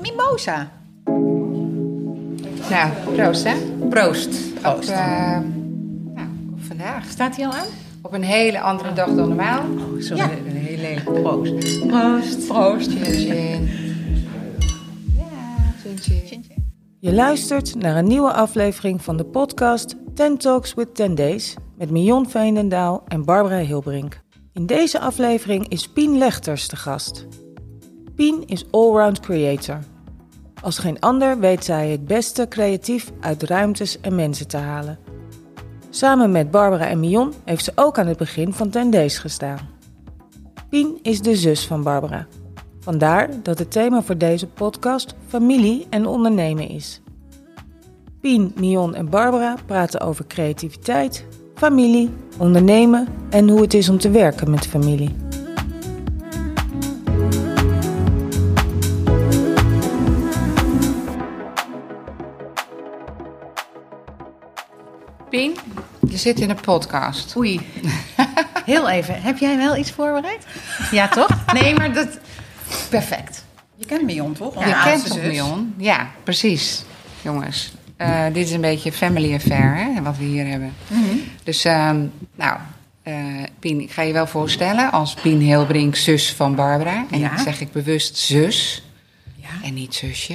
Mimosa. Nou, proost hè. Proost. Op, uh, nou, op vandaag. Staat hij al aan? Op een hele andere dag dan normaal. Oh, sorry. Ja. Een hele lelijke proost. Proost. Proost. Chin chin. Ja, chin chin. Je luistert naar een nieuwe aflevering van de podcast Ten Talks with 10 Days met Mion Veenendaal en Barbara Hilbrink. In deze aflevering is Pien Lechters de gast. Pien is allround creator. Als geen ander weet zij het beste creatief uit ruimtes en mensen te halen. Samen met Barbara en Mion heeft ze ook aan het begin van 10 Days gestaan. Pien is de zus van Barbara. Vandaar dat het thema voor deze podcast familie en ondernemen is. Pien, Mion en Barbara praten over creativiteit, familie, ondernemen en hoe het is om te werken met familie. Pien, je zit in een podcast. Oei. Heel even. Heb jij wel iets voorbereid? Ja, toch? Nee, maar dat... Perfect. Je kent Mion, toch? je Onze kent toch. Mion? Ja, precies. Jongens, eh, dit is een beetje family affair, hè, wat we hier hebben. Mhm. Dus, ehm, nou, eh, Pien, ik ga je wel voorstellen als Pien Heelbrink, zus van Barbara. En Ja. dan zeg ik bewust zus Ja. en niet zusje.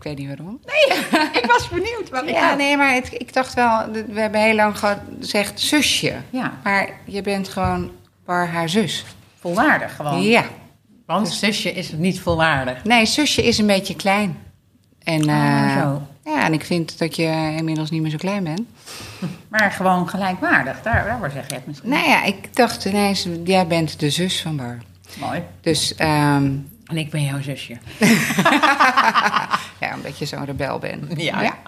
Ik weet niet waarom. Ik was benieuwd. Wat Ja, nee, maar het, ik dacht wel, dat- we hebben heel lang gezegd zusje. Ja, Maar je bent gewoon Bar haar zus. volwaardig gewoon. Ja. Want zusje is niet volwaardig. Nee, zusje is een beetje klein. En, Ah, eh, zo. Ja, en ik vind dat je inmiddels niet meer zo klein bent. Maar gewoon gelijkwaardig. Daar, daar zeg je het misschien. Nou ja, ik dacht ineens, jij bent de zus van Bar. Mooi. Dus ehm, En ik ben jouw zusje. ja, omdat je zo'n rebel bent. Ja.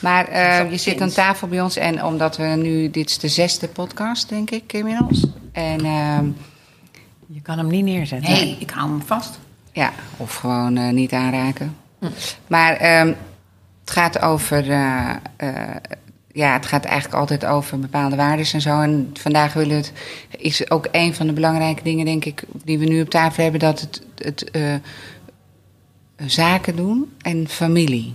Maar eh, je zit aan tafel bij ons en omdat we nu, dit is de zesde podcast, denk ik, inmiddels. En ehm, Je kan hem niet neerzetten. Nee, ik hou hem vast. ja, of gewoon eh, niet aanraken. Maar ehm, het gaat over, eh, ja, het gaat eigenlijk altijd over bepaalde waarden en zo. En vandaag willen het, is ook een van de belangrijke dingen, denk ik, die we nu op tafel hebben, dat het, het eh, zaken doen en familie.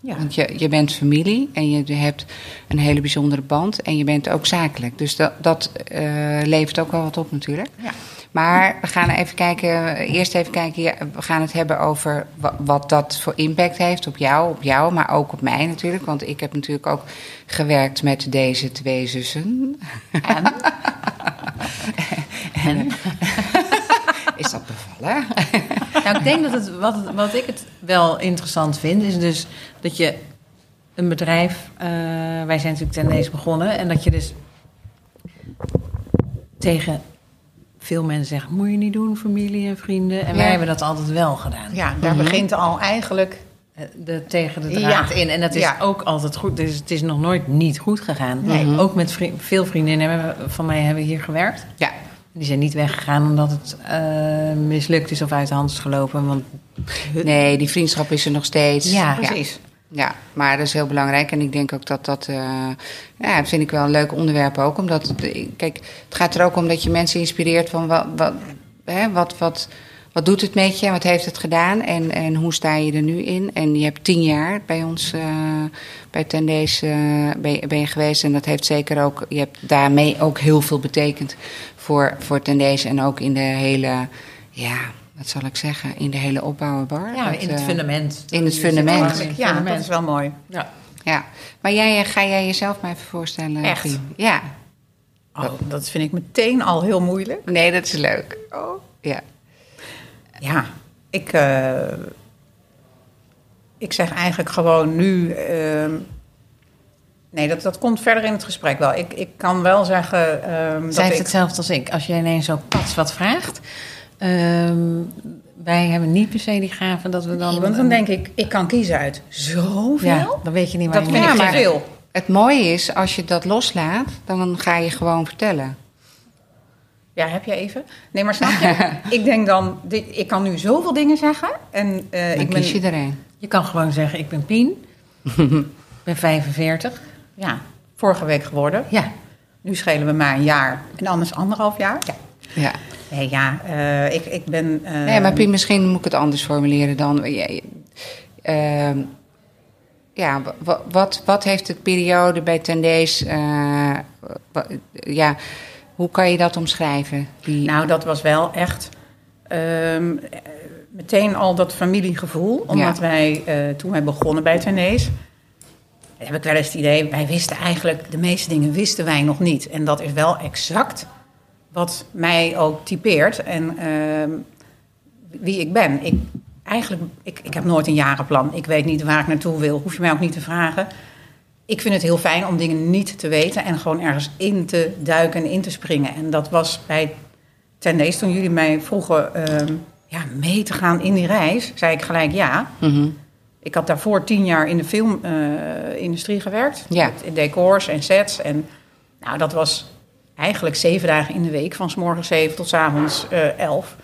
Ja. Want je, je bent familie en je hebt een hele bijzondere band en je bent ook zakelijk. Dus dat, dat eh, levert ook wel wat op natuurlijk. Ja. Maar we gaan even kijken, eerst even kijken, ja, we gaan het hebben over wa- wat dat voor impact heeft op jou, op jou, maar ook op mij natuurlijk. Want ik heb natuurlijk ook gewerkt met deze twee zussen. En? En is dat bevallen? Nou, ik denk dat het wat, wat ik het wel interessant vind, is dus dat je een bedrijf. eh, wij zijn natuurlijk ten deze begonnen. En dat je dus tegen veel mensen zegt: moet je niet doen, familie en vrienden. En wij hebben dat altijd wel gedaan. Ja, daar begint al eigenlijk... Eh, De, tegen de draad Ja. in. En dat is Ja. ook altijd goed. Dus het is nog nooit niet goed gegaan. Nee. Ook met vri- veel vriendinnen hebben- van mij hebben hier gewerkt. Ja, Die zijn niet weggegaan omdat het eh, mislukt is of uit de hand is gelopen. Want nee, die vriendschap is er nog steeds. Ja, Precies. Ja, maar dat is heel belangrijk. En ik denk ook dat dat... eh, ja, vind ik wel een leuk onderwerp ook. Omdat, kijk, het gaat er ook om dat je mensen inspireert van... Wat, wat, hè, wat, wat, wat doet het met je? Wat heeft het gedaan? En, en hoe sta je er nu in? En je hebt tien jaar bij ons, eh, bij Tendees, ben, je- ben je geweest. En dat heeft zeker ook... Je hebt daarmee ook heel veel betekend voor, voor Tendees. En ook in de hele... Ja, wat zal ik zeggen? In de hele opbouwbar. ja, Dat, in het eh, fundament. in het fundament. het Ja, dat fundament. is wel mooi. Ja. Ja, maar jij, eh, ga jij jezelf maar even voorstellen? Echt? Pien? Ja. Oh, dat vind ik meteen al heel moeilijk. Nee, dat is leuk. Oh. Ja. Ja, ik, eh, ik zeg eigenlijk gewoon nu. ehm, nee, dat, dat komt verder in het gesprek wel. Ik, ik kan wel zeggen. ehm, Zij dat heeft ik, hetzelfde als ik. Als jij ineens zo pats wat vraagt. Ehm, wij hebben niet per se die gave dat we dan... Nee, want dan denk ik, ik kan kiezen uit zoveel. Ja, dan weet je niet waar dat je vind Ja, te veel. Het mooie is, als je dat loslaat, dan ga je gewoon vertellen. Ja, heb je even? Nee, maar snap je? ik denk dan, dit, ik kan nu zoveel dingen zeggen. En eh, Dan ik ben, kies je er een. Je kan gewoon zeggen, ik ben Pien. Ik ben 45. ja, vorige week geworden. Ja. Nu schelen we maar een jaar en anders anderhalf jaar. Ja. Nee, ja, eh, ik, ik ben... eh, Nee, maar Pien, misschien moet ik het anders formuleren dan. Ja, ja, ehm, ja, wa- wat, wat heeft de periode bij Tendees... eh, ja, hoe kan je dat omschrijven? Die, Nou, dat was wel echt ehm, eh, meteen al dat familiegevoel. Omdat Ja. wij, eh, toen wij begonnen bij Tenees... heb ik wel eens het idee, wij wisten eigenlijk... de meeste dingen wisten wij nog niet. En dat is wel exact wat mij ook typeert. En ehm, wie ik ben. Ik, eigenlijk, ik, ik heb nooit een jarenplan. Ik weet niet waar ik naartoe wil. Hoef je mij ook niet te vragen. Ik vind het heel fijn om dingen niet te weten en gewoon ergens in te duiken en in te springen. En dat was bij Tendees toen jullie mij vroegen ehm, ja, mee te gaan in die reis, zei ik gelijk ja. Mhm. Ik had daarvoor tien jaar in de filmindustrie gewerkt. Ja. In decors en sets. En nou, dat was eigenlijk zeven dagen in de week. Van s morgens zeven tot s avonds eh, elf.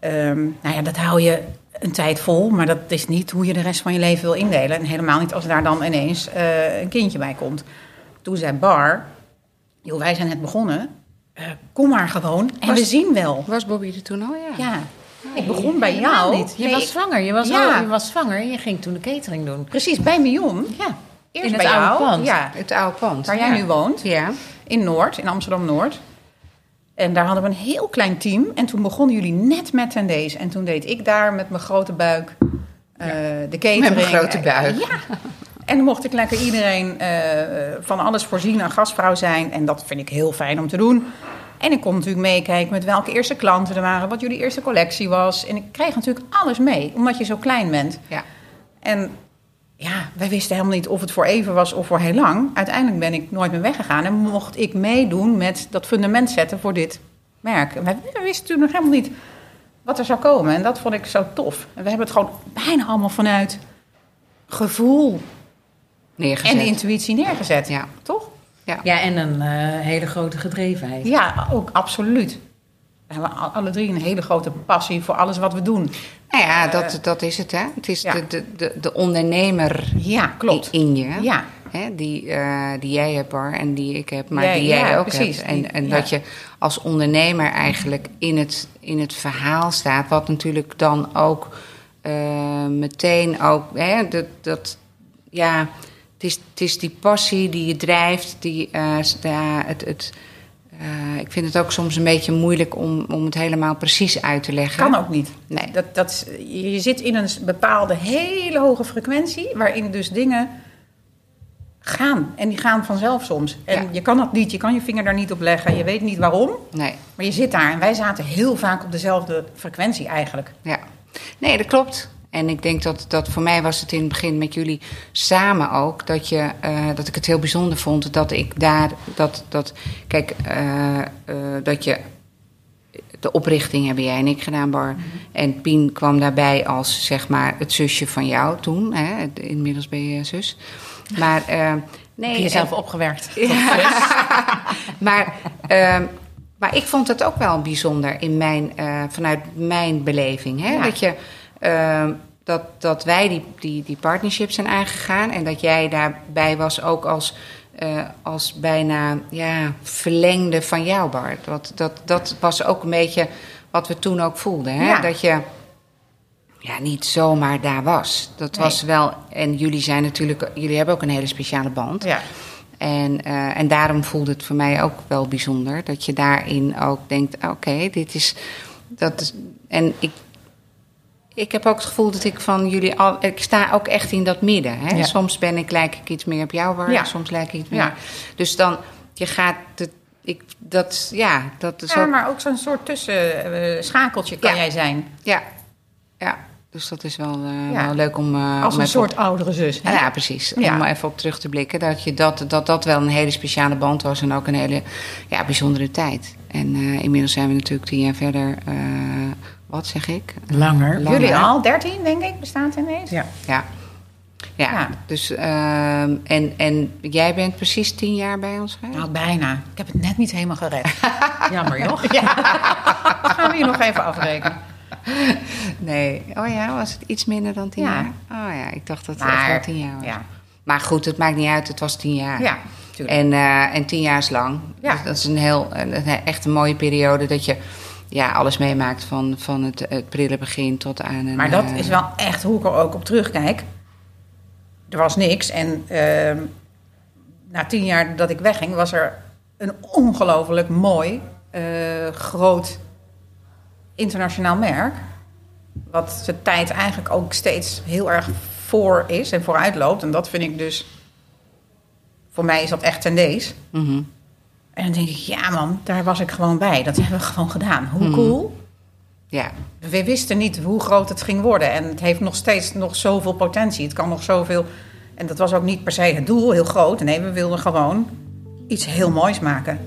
Ehm, nou ja, dat hou je een tijd vol. Maar dat is niet hoe je de rest van je leven wil indelen. En helemaal niet als daar dan ineens eh, een kindje bij komt. Toen zei Bar... Joh, wij zijn net begonnen. Eh, kom maar gewoon en Was- we zien wel. Was Bobby er toen al? Ja. Ja, ik begon bij jou. niet. Je Nee, was zwanger. Je was, Ja. al- je was zwanger en je ging toen de catering doen. Precies, bij Mion. Ja, Eerst in het bij oude jou. pand. Ja, Het oude pand. waar jij ja. nu woont. Ja. in Noord, in Amsterdam-Noord. En daar hadden we een heel klein team. En toen begonnen jullie net met ten deze. En toen deed ik daar met mijn grote buik eh, de catering. Met mijn grote buik. Ja. En dan mocht ik lekker iedereen eh, van alles voorzien, een gastvrouw zijn. En dat vind ik heel fijn om te doen. En ik kon natuurlijk meekijken met welke eerste klanten er waren, wat jullie eerste collectie was. En ik kreeg natuurlijk alles mee, omdat je zo klein bent. Ja. En ja, wij wisten helemaal niet of het voor even was of voor heel lang. Uiteindelijk ben ik nooit meer weggegaan en mocht ik meedoen met dat fundament zetten voor dit merk. En wij wij wisten toen nog helemaal niet wat er zou komen. En dat vond ik zo tof. En we hebben het gewoon bijna allemaal vanuit gevoel Neergezet. en intuïtie neergezet. Ja. Toch? Ja. Ja, en een eh, hele grote gedrevenheid. Ja, ook absoluut. We hebben al- alle drie een hele grote passie voor alles wat we doen. Nou ja, dat, dat is het, hè. Het is ja. de, de, de, de ondernemer Ja, klopt. in je. Ja, Hè, die, eh, die jij hebt, Bar, en die ik heb, maar die jij ja, ook precies. hebt. En, en dat je als ondernemer eigenlijk in het, in het verhaal staat, wat natuurlijk dan ook eh, meteen ook, hè, dat, dat, ja, het is, het is die passie die je drijft, die, eh, ja, het, het, eh, ik vind het ook soms een beetje moeilijk om, om het helemaal precies uit te leggen. kan ook niet. Nee. Dat, dat, is- je je zit in een bepaalde hele hoge frequentie, waarin dus dingen gaan. En die gaan vanzelf soms. En Ja. je kan dat niet, je kan je vinger daar niet op leggen, je weet niet waarom, Nee. maar je zit daar. En wij zaten heel vaak op dezelfde frequentie eigenlijk. Ja, nee, dat klopt. En ik denk dat, dat voor mij was het in het begin met jullie samen ook... dat, je, eh, dat ik het heel bijzonder vond dat ik daar... Dat, dat, kijk, eh, eh, dat je... De oprichting hebben jij en ik gedaan, Bar. En Pien kwam daarbij als, zeg maar, het zusje van jou toen. Hè? Inmiddels ben je zus. Maar... nee, Heb je jezelf opgewerkt? maar, ehm, maar ik vond het ook wel bijzonder in mijn, vanuit mijn beleving. Hè? Ja. Dat, je, dat, dat wij die, die, die partnership zijn aangegaan en dat jij daarbij was ook als, eh, als bijna ja, verlengde van jou, Bart. Dat, dat, dat was ook een beetje wat we toen ook voelden. Hè? Ja. Dat je ja, niet zomaar daar was. Dat Nee. was wel, en jullie zijn natuurlijk, jullie hebben ook een hele speciale band. Ja. En, eh, en daarom voelde het voor mij ook wel bijzonder dat je daarin ook denkt: oké, dit is. Dat is en ik, ik heb ook het gevoel dat ik van jullie al. Ik sta ook echt in dat midden. Hè? Ja. Soms ben ik, lijk ik iets meer op jou, Ja. soms lijk ik iets meer. Ja. Dus dan, je gaat. Het, ik, dat, ja, dat is Ja, ook. maar ook zo'n soort tussenschakeltje kan Ja. jij zijn. Ja, ja, dus dat is wel, eh, Ja. wel leuk om. eh, Als om een op- soort oudere zus. hè? Ja, precies. Ja. Om even op terug te blikken. Dat, je dat, dat dat wel een hele speciale band was. En ook een hele ja, bijzondere tijd. En eh, inmiddels zijn we natuurlijk tien jaar verder. Eh, wat zeg ik? Langer. Langer. Jullie al, 13 denk ik, bestaat ineens. Ja. Ja. Ja, Ja. dus ehm, en, en jij bent precies tien jaar bij ons geweest? Nou, bijna. Ik heb het net niet helemaal gered. Jammer joh. Dat gaan we hier nog even afrekenen. Nee. Oh ja, was het iets minder dan tien Ja. jaar? Oh ja, ik dacht dat het Maar, echt wel tien jaar was. Ja, Maar goed, het maakt niet uit. Het was tien jaar. ja tuurlijk. En, eh, en tien jaar is lang. Ja. Dus dat is een heel, een, een- echt een mooie periode dat je ja, alles meemaakt van, van het, het prille begin tot aan een... Maar dat eh, is wel echt hoe ik er ook op terugkijk. Er was niks. En ehm, na tien jaar dat ik wegging, was er een ongelooflijk mooi, eh, groot internationaal merk. Wat zijn tijd eigenlijk ook steeds heel erg voor is en vooruit loopt. En dat vind ik dus. Voor mij is dat echt ten deze. mhm. En dan denk ik, ja man, daar was ik gewoon bij. Dat hebben we gewoon gedaan. Hoe Mhm. cool. Ja, We wisten niet hoe groot het ging worden. En het heeft nog steeds nog zoveel potentie. Het kan nog zoveel. En dat was ook niet per se het doel, heel groot. Nee, we wilden gewoon iets heel moois maken.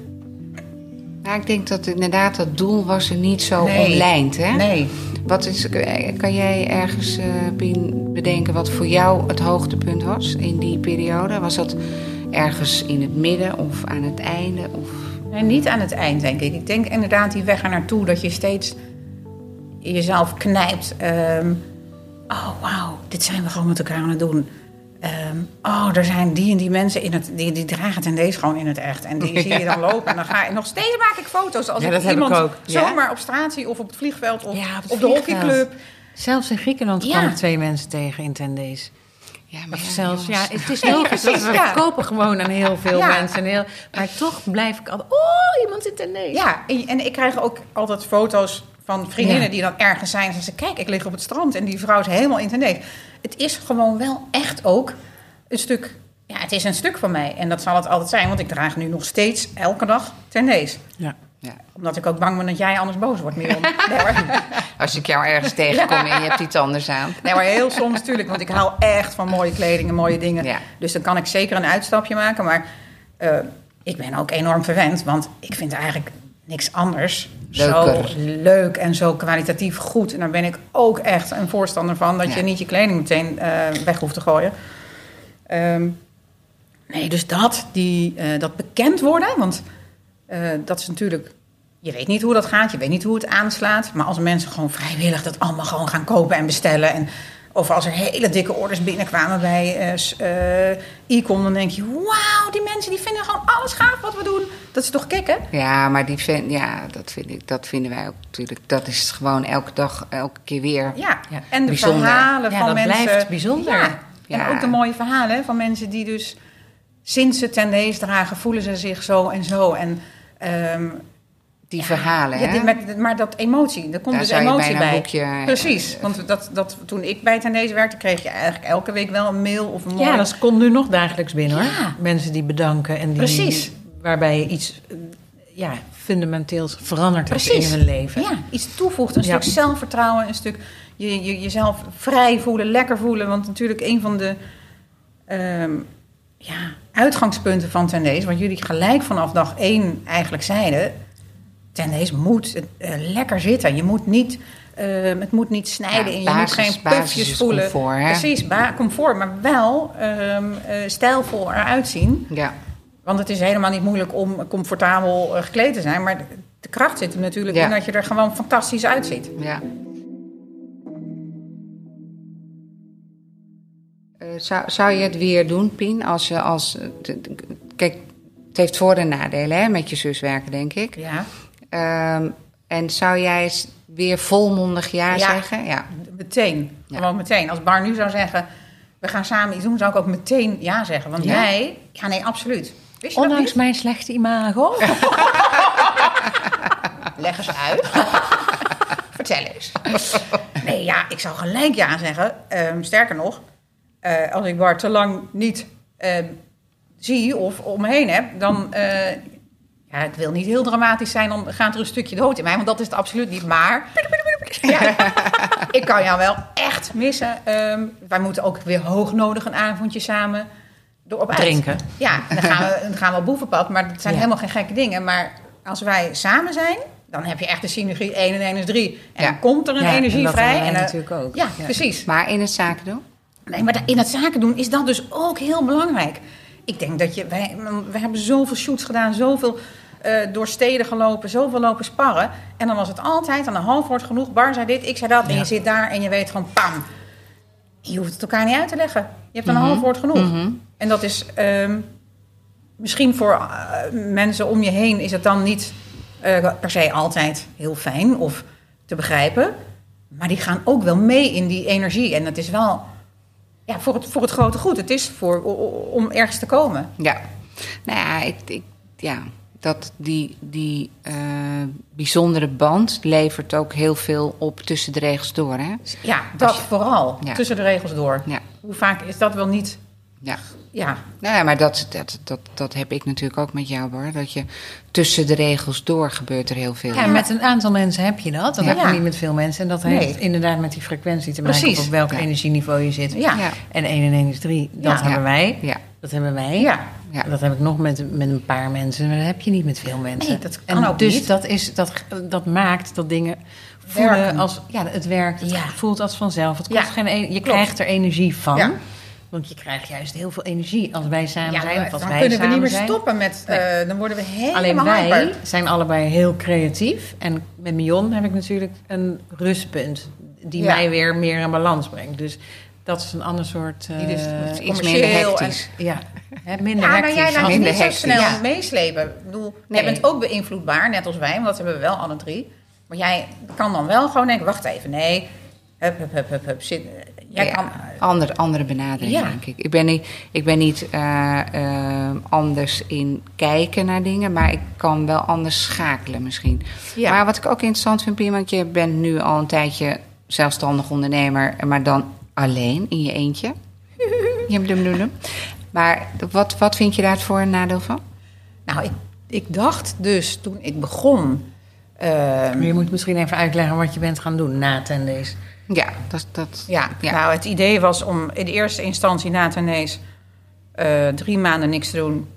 nou, ik denk dat inderdaad dat doel was er niet zo Nee. omlijnd, hè? Nee. Wat is, kan jij ergens, Pien, bedenken wat voor jou het hoogtepunt was in die periode? Was dat ergens in het midden of aan het einde? Of... nee, niet aan het eind, denk ik. Ik denk inderdaad die weg er naartoe dat je steeds jezelf knijpt. Ehm, oh, wauw, dit zijn we gewoon met elkaar aan het doen. Ehm, oh, er zijn die en die mensen in het, die, die dragen ten deze gewoon in het echt. En die zie je dan lopen. En dan ga je nog steeds maak ik foto's als Ja, ik dat heb ik iemand ook. Ja? zomaar op straat zie of op het vliegveld of Ja, op het op de hockeyclub. Zelfs in Griekenland Ja. kwam ik twee mensen tegen in Tendees. Ja, maar Of ja, zelfs, ja, het is logisch. want we Ja. verkopen gewoon aan heel veel Ja. mensen. En heel, maar toch blijf ik altijd... Oh, iemand in Tendees. Ja, en, en ik krijg ook altijd foto's van vriendinnen Ja. die dan ergens zijn. En ze zeggen, kijk, ik lig op het strand en die vrouw is helemaal in ten Het is gewoon wel echt ook een stuk... Ja, het is een stuk van mij. En dat zal het altijd zijn, want ik draag nu nog steeds elke dag ten Ja. Ja. Omdat ik ook bang ben dat jij anders boos wordt, maar, Als ik jou ergens tegenkom en je hebt iets anders aan. nee, maar heel soms natuurlijk, want ik hou echt van mooie kleding en mooie dingen. Ja. Dus dan kan ik zeker een uitstapje maken. Maar eh, ik ben ook enorm verwend, want ik vind eigenlijk niks anders Leuker. zo leuk en zo kwalitatief goed. En daar ben ik ook echt een voorstander van, dat Ja. je niet je kleding meteen eh, weg hoeft te gooien. Ehm, nee, dus dat, die, eh, dat bekend worden, want eh, dat is natuurlijk... Je weet niet hoe dat gaat, je weet niet hoe het aanslaat. Maar als mensen gewoon vrijwillig dat allemaal gewoon gaan kopen en bestellen... En, of als er hele dikke orders binnenkwamen bij eh, s- eh, e-com... dan denk je, wauw, die mensen die vinden gewoon alles gaaf wat we doen. Dat is toch kicken? Ja, maar die vind, ja, dat, vind ik, dat vinden wij ook natuurlijk. Dat is gewoon elke dag, elke keer weer. Ja, Ja, en de bijzonder. verhalen Ja, van dat mensen. blijft bijzonder. Ja. En Ja. ook de mooie verhalen van mensen die dus sinds ze ten deze dragen, voelen ze zich zo en zo. En ehm, Die ja, verhalen, ja, hè? die- met, maar dat emotie, daar komt Daar dus zou je emotie bij. boekje, eh, Precies, want dat, dat, toen ik bij ten deze werkte, kreeg je eigenlijk elke week wel een mail of een mooi... Ja, dat komt nu nog dagelijks binnen hoor. Mensen die bedanken en die, Precies. waarbij je iets eh, ja, fundamenteels veranderd hebt Precies. in hun leven. Ja, iets toevoegt. Een Ja. stuk zelfvertrouwen, een stuk je, je, jezelf vrij voelen, lekker voelen. Want natuurlijk een van de ehm, ja, uitgangspunten van Tendees, wat jullie gelijk vanaf dag één eigenlijk zeiden... Tendees moet eh, lekker zitten. Je moet niet, eh, het moet niet snijden Ja, en je basis- moet geen pufjes voelen. comfort, hè? Precies, comfort, maar wel ehm, eh, stijlvol eruit zien. Ja, Want het is helemaal niet moeilijk om comfortabel gekleed te zijn. Maar de, kracht zit er natuurlijk Ja. in dat je er gewoon fantastisch uitziet. ja. Zou, zou je het weer doen, Pien? Als je als. eh, t- t- Kijk, het heeft voor- en nadelen, hè, met je zus werken, denk ik. Ja, Ehm, en zou jij weer volmondig ja, Ja. zeggen? Ja. meteen. Ja. Gewoon meteen. Als Bar nu zou zeggen, we gaan samen iets doen, zou ik ook meteen ja zeggen. Want jij, ja nee, absoluut. Wist je dat Ondanks mijn slechte imago. Leg eens uit. Vertel eens. nee, ja, ik zou gelijk ja zeggen. Ehm, sterker nog, eh, als ik Bart te lang niet ehm, zie of om me heen heb, dan... eh, ja, het wil niet heel dramatisch zijn, dan gaat er een stukje dood in mij, want dat is het absoluut niet. Maar ja, ik kan jou wel echt missen. Ehm, wij moeten ook weer hoognodig een avondje samen erop uit. Drinken. Ja, dan gaan we, dan gaan we op boevenpad, maar dat zijn Ja. helemaal geen gekke dingen. Maar als wij samen zijn, dan heb je echt de synergie 1 en 1 is 3. En Ja. dan komt er een Ja, energie en dat vrij. en, eh, natuurlijk ook. Ja, Ja. precies. Maar in het zaken doen? Nee, maar in het zaken doen is dat dus ook heel belangrijk. Ik denk dat je... Wij, we hebben zoveel shoots gedaan, zoveel eh, door steden gelopen, zoveel lopen sparren. En dan was het altijd aan een half woord genoeg. Bar zei dit, ik zei dat. En je zit daar en je weet gewoon pam. Je hoeft het elkaar niet uit te leggen. Je hebt een half woord genoeg. En dat is... ehm, misschien voor eh, mensen om je heen is het dan niet eh, per se altijd heel fijn of te begrijpen. Maar die gaan ook wel mee in die energie. En het is wel ja, voor, het, voor het grote goed. Het is voor, om ergens te komen. Ja, nou ja, ik, ik, ja dat die, die eh, bijzondere band levert ook heel veel op tussen de regels door. Hè? Ja, dat je- vooral. Ja. Tussen de regels door. Ja. Hoe vaak is dat wel niet... Ja. Ja, Nou ja, maar dat, dat, dat, dat heb ik natuurlijk ook met jou, Bar. Dat je tussen de regels door gebeurt er heel veel. Ja, met een aantal mensen heb je dat. Dat Ja. heb je niet met veel mensen. En dat Nee. heeft inderdaad met die frequentie te maken. Op welk Ja. energieniveau je zit. ja. Ja. En 1 en 1 is 3. Dat Ja. hebben wij. Ja. Dat hebben wij. Ja. Ja. Dat heb ik nog met, met een paar mensen. Maar dat heb je niet met veel mensen. Nee, dat kan en ook dus niet. Dat, is, dat, dat maakt dat dingen voelen als... Ja, het werkt. Het Ja. voelt als vanzelf. Het Ja, kost geen, en- je klopt. krijgt er energie van. Want je krijgt juist heel veel energie als wij samen Ja, zijn. dan Of als dan wij kunnen we niet meer zijn. stoppen met... eh, dan worden we helemaal Alleen wij hyper. zijn allebei heel creatief. En met Mion heb ik natuurlijk een rustpunt. Die Ja. mij weer meer in balans brengt. Dus dat is een ander soort... eh, Die dus iets commercieel minder en- hectisch. ja, hè, minder Ja, maar hectisch. jij laat Minder niet zo snel Ja. meeslepen. Ik bedoel, Nee. jij bent ook beïnvloedbaar, net als wij, want dat hebben we wel alle drie. Maar jij kan dan wel gewoon denken, wacht even, nee. Hup, hup, hup, hup, hup. Zit, jij Ja, kan... andere, andere benadering, Ja. denk ik. Ik ben niet, ik ben niet eh, eh, anders in kijken naar dingen, maar ik kan wel anders schakelen misschien. Ja. Maar wat ik ook interessant vind, Pien, want je bent nu al een tijdje zelfstandig ondernemer, maar dan alleen in je eentje. Dum, dum. Maar wat, wat vind je daar voor een nadeel van? Nou, ik, ik dacht dus toen ik begon... ehm, Je moet misschien even uitleggen wat je bent gaan doen na ten deze. Ja, dat, dat, Ja, Ja. nou het idee was om in de eerste instantie na Tenees eh drie maanden niks te doen.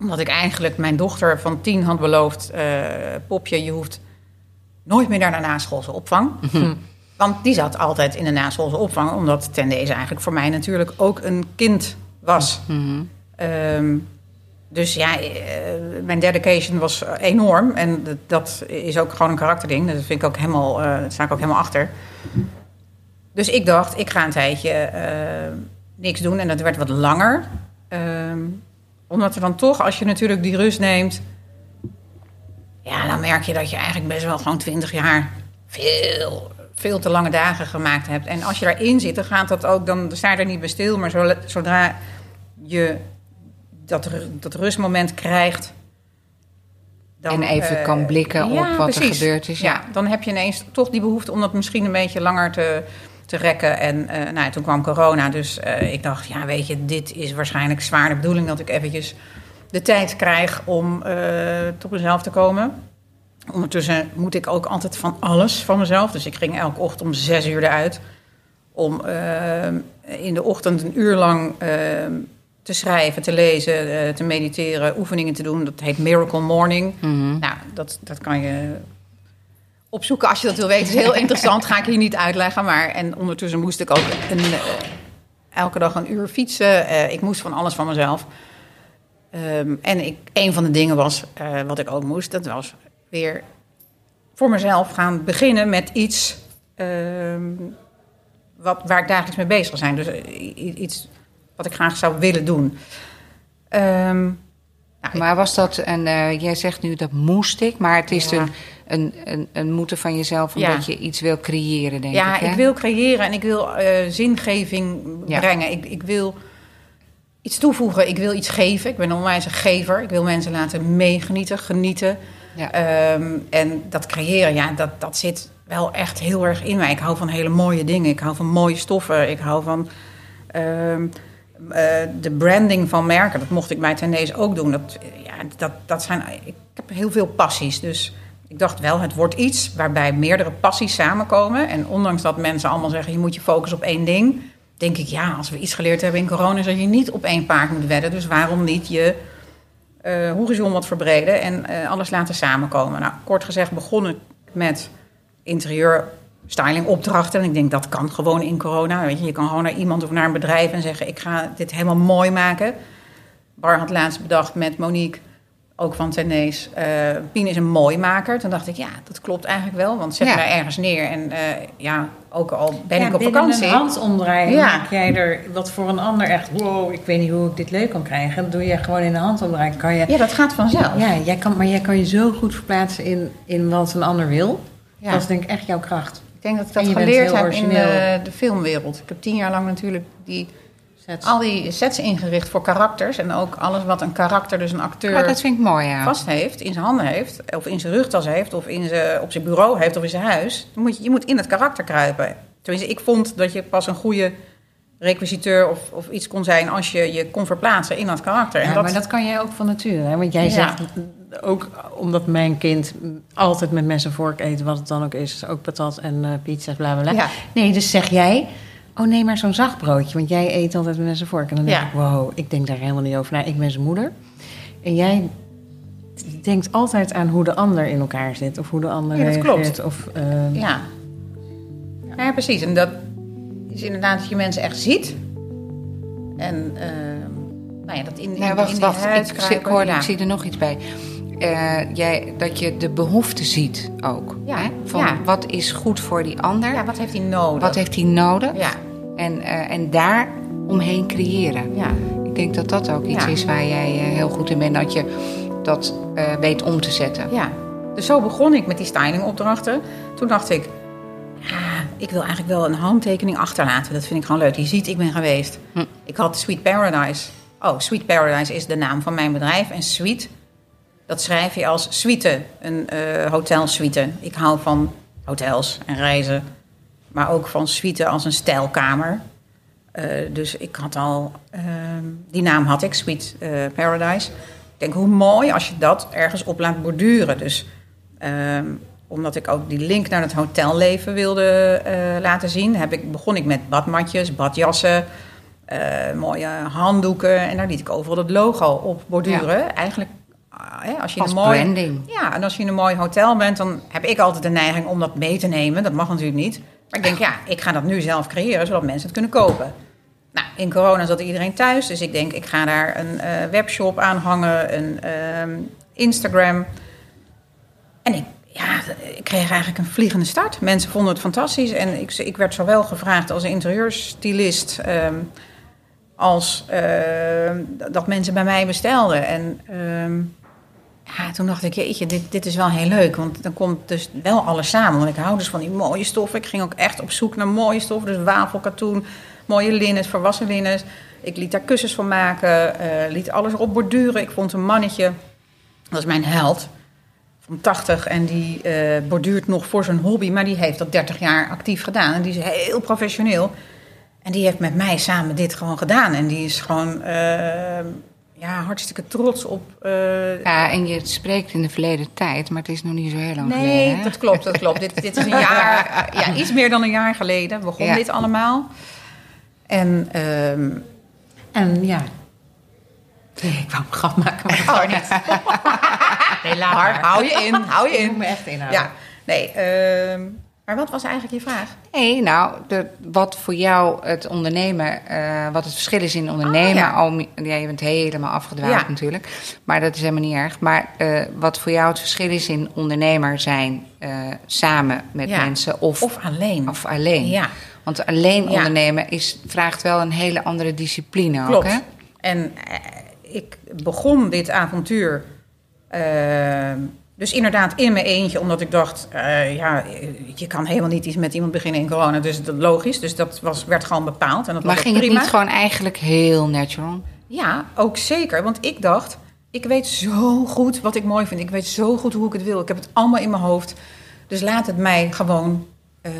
Omdat ik eigenlijk mijn dochter van tien had beloofd... eh, Popje, je hoeft nooit meer naar de naschoolse opvang. Want die zat altijd in de naschoolse opvang... omdat ten deze eigenlijk voor mij natuurlijk ook een kind was. Mhm. Ehm, dus ja, eh, mijn dedication was enorm. En dat, is ook gewoon een karakterding. Dat vind ik ook helemaal, eh daar sta ik ook helemaal achter. Dus ik dacht, ik ga een tijdje eh, niks doen. En dat werd wat langer. Ehm, omdat er dan toch, als je natuurlijk die rust neemt... Ja, dan merk je dat je eigenlijk best wel gewoon twintig jaar... veel, veel te lange dagen gemaakt hebt. En als je daarin zit, dan gaat dat ook... dan sta je er niet bij stil. Maar zo- zodra je dat, dat rustmoment krijgt... En even eh, kan blikken op wat er gebeurd is, ja. Ja. dan heb je ineens toch die behoefte om dat misschien een beetje langer te, te rekken. En eh, nou, ja, toen kwam corona, dus eh, ik dacht, ja weet je, dit is waarschijnlijk zwaar de bedoeling... dat ik eventjes de tijd krijg om tot mezelf te komen. Ondertussen moet ik ook altijd van alles van mezelf. Dus ik ging elke ochtend om zes uur eruit. Om in de ochtend een uur lang te schrijven, te lezen, eh, te mediteren, oefeningen te doen. Dat heet Miracle Morning. Mhm. Nou, dat, dat kan je opzoeken als je dat wil weten. Het is heel interessant, ga ik hier niet uitleggen. Maar en ondertussen moest ik ook een, eh, elke dag een uur fietsen. Eh, ik moest van alles van mezelf. Ehm, en ik, een van de dingen was, wat ik ook moest, dat was weer voor mezelf gaan beginnen met iets ehm, wat, waar ik dagelijks mee bezig wil zijn. Dus iets wat ik graag zou willen doen. Ehm, nou, Maar was dat, en eh, jij zegt nu dat moest ik, maar het is Ja. een, een, een, een moeten van jezelf omdat Ja. je iets wil creëren, denk ja, ik. hè? ik wil creëren en ik wil eh, zingeving Ja. brengen. Ik, ik wil iets toevoegen. Ik wil iets geven. Ik ben een onwijs gever. Ik wil mensen laten meegenieten, genieten. Ja. Ehm, en dat creëren, ja, dat, dat zit wel echt heel erg in mij. Ik hou van hele mooie dingen. Ik hou van mooie stoffen. Ik hou van ehm, eh, de branding van merken. Dat mocht ik bij Tendees ook doen. Dat, ja, dat, dat zijn, ik heb heel veel passies. Dus ik dacht wel, het wordt iets waarbij meerdere passies samenkomen. En ondanks dat mensen allemaal zeggen, je moet je focussen op één ding... denk ik, ja, als we iets geleerd hebben in corona... is dat je niet op één paard moet wedden. Dus waarom niet je eh, horizon wat verbreden en eh, alles laten samenkomen. Nou, kort gezegd begon met interieur styling opdrachten. En ik denk, dat kan gewoon in corona. Weet je, je kan gewoon naar iemand of naar een bedrijf en zeggen... ik ga dit helemaal mooi maken. Bar had laatst bedacht met Monique... ook van Tenees. Uh, Pien is een mooi maker. Toen dacht ik, ja, dat klopt eigenlijk wel. Want zet Ja. mij ergens neer. En eh, ja, ook al ben Ja, ik op vakantie. een handomdraai Ja. maak jij er wat voor een ander echt... Wow, ik weet niet hoe ik dit leuk kan krijgen. Dat doe je gewoon in een handomdraai. Kan je, Ja, dat gaat vanzelf. ja, jij kan, maar jij kan je zo goed verplaatsen in, in wat een ander wil. Dat is denk ik echt jouw kracht. Ik denk dat ik dat geleerd heb in origineel. eh, de filmwereld. Ik heb tien jaar lang natuurlijk die, al die sets ingericht voor karakters. En ook alles wat een karakter, dus een acteur... Maar dat vind ik mooi, ja. vast heeft, in zijn handen heeft, of in zijn rugtas heeft, of in zijn, op zijn bureau heeft, of in zijn huis. Dan moet je, je moet in het karakter kruipen. Tenminste, ik vond dat je pas een goede requisiteur of, of iets kon zijn als je je kon verplaatsen in dat karakter. En Ja, dat, maar dat kan jij ook van nature. Hè? Want jij Ja. zegt ook omdat mijn kind altijd met mes en vork eet, wat het dan ook is, ook patat en eh, pizza's, bla bla bla. Ja. Nee, dus zeg jij, oh neem maar zo'n zacht broodje, want jij eet altijd met mes en vork. En dan denk ik, wow, ik denk daar helemaal niet over na. Ik ben zijn moeder. En jij denkt altijd aan hoe de ander in elkaar zit, of hoe de ander Ja, dat reageert. klopt. Of, eh, ja. ja, precies. En dat is inderdaad dat je mensen echt ziet. En ehm, nou ja, dat in, in, Nou, wacht, wacht. huid Ik, kruipen, hoorde, ja. ik zie er nog iets bij. Eh, jij, dat je de behoefte ziet ook. Ja, Hè? Van ja. wat is goed voor die ander? Ja, wat heeft hij nodig? Wat heeft hij nodig? Ja, En, eh, en daar omheen creëren. ja. Ik denk dat dat ook iets is waar jij eh, heel goed in bent. Dat je dat eh, weet om te zetten. Ja, dus zo begon ik met die stylingopdrachten. Toen dacht ik, ik wil eigenlijk wel een handtekening achterlaten. Dat vind ik gewoon leuk. Je ziet, ik ben geweest. Hm. Ik had Sweet Paradise. Oh, Sweet Paradise is de naam van mijn bedrijf. En Sweet, dat schrijf je als suite, een eh hotelsuite. Ik hou van hotels en reizen. Maar ook van suite als een stijlkamer. Eh, dus ik had al, ehm, die naam had ik, Sweet eh, Paradise. Ik denk, hoe mooi als je dat ergens op laat borduren. Dus ehm, omdat ik ook die link naar het hotelleven wilde eh, laten zien, heb ik, begon ik met badmatjes, badjassen, eh, mooie handdoeken. En daar liet ik overal het logo op borduren. Eigenlijk, hè, als je een mooi, branding. ja, en als je in een mooi hotel bent, dan heb ik altijd de neiging om dat mee te nemen. Dat mag natuurlijk niet. Maar ik denk, ja, ik ga dat nu zelf creëren, zodat mensen het kunnen kopen. Nou, in corona zat iedereen thuis, dus ik denk, ik ga daar een eh, webshop aan hangen, een ehm, Instagram. En ik, ja, ik kreeg eigenlijk een vliegende start. Mensen vonden het fantastisch en ik, ik werd zowel gevraagd als interieurstylist... ehm, als ehm, dat mensen bij mij bestelden. En ehm, ja, toen dacht ik, jeetje, dit, dit is wel heel leuk. Want dan komt dus wel alles samen. Want ik hou dus van die mooie stoffen. Ik ging ook echt op zoek naar mooie stoffen. Dus wafelkatoen, mooie linnens, volwassen linnens. Ik liet daar kussens van maken. eh, liet alles erop borduren. Ik vond een mannetje, dat is mijn held, van 80. En die eh, borduurt nog voor zijn hobby. Maar die heeft dat 30 jaar actief gedaan. En die is heel professioneel. En die heeft met mij samen dit gewoon gedaan. En die is gewoon eh, ja, hartstikke trots op... eh, Ja, en je spreekt in de verleden tijd, maar het is nog niet zo heel lang Nee, geleden. hè? dat klopt, dat klopt. dit, dit is een jaar, ja, iets meer dan een jaar geleden begon Ja. dit allemaal. En ehm, En ja. Nee, ik wou een grap maken, maar dat niet. Nee, laat maar, hou je in, hou je Ik moet in. me echt inhouden. Ja, nee. ehm, maar wat was eigenlijk je vraag? Nee, nou, de, wat voor jou het ondernemen, eh, wat het verschil is in ondernemen. ja. al, ja, je bent helemaal afgedwaald Ja. natuurlijk, maar dat is helemaal niet erg. Maar eh, wat voor jou het verschil is in ondernemer zijn eh, samen met Ja. mensen of, Of alleen. of alleen. Ja, Want alleen Ja. ondernemen is, vraagt wel een hele andere discipline klopt. ook, hè? En ik begon dit avontuur... ehm, dus inderdaad in mijn eentje, omdat ik dacht... eh, ja, je kan helemaal niet iets met iemand beginnen in corona. Dus dat is logisch. Dus dat was, werd gewoon bepaald. En dat Maar ging het niet gewoon eigenlijk heel natural? Ja, ook zeker. Want ik dacht, ik weet zo goed wat ik mooi vind. Ik weet zo goed hoe ik het wil. Ik heb het allemaal in mijn hoofd. Dus laat het mij gewoon... eh,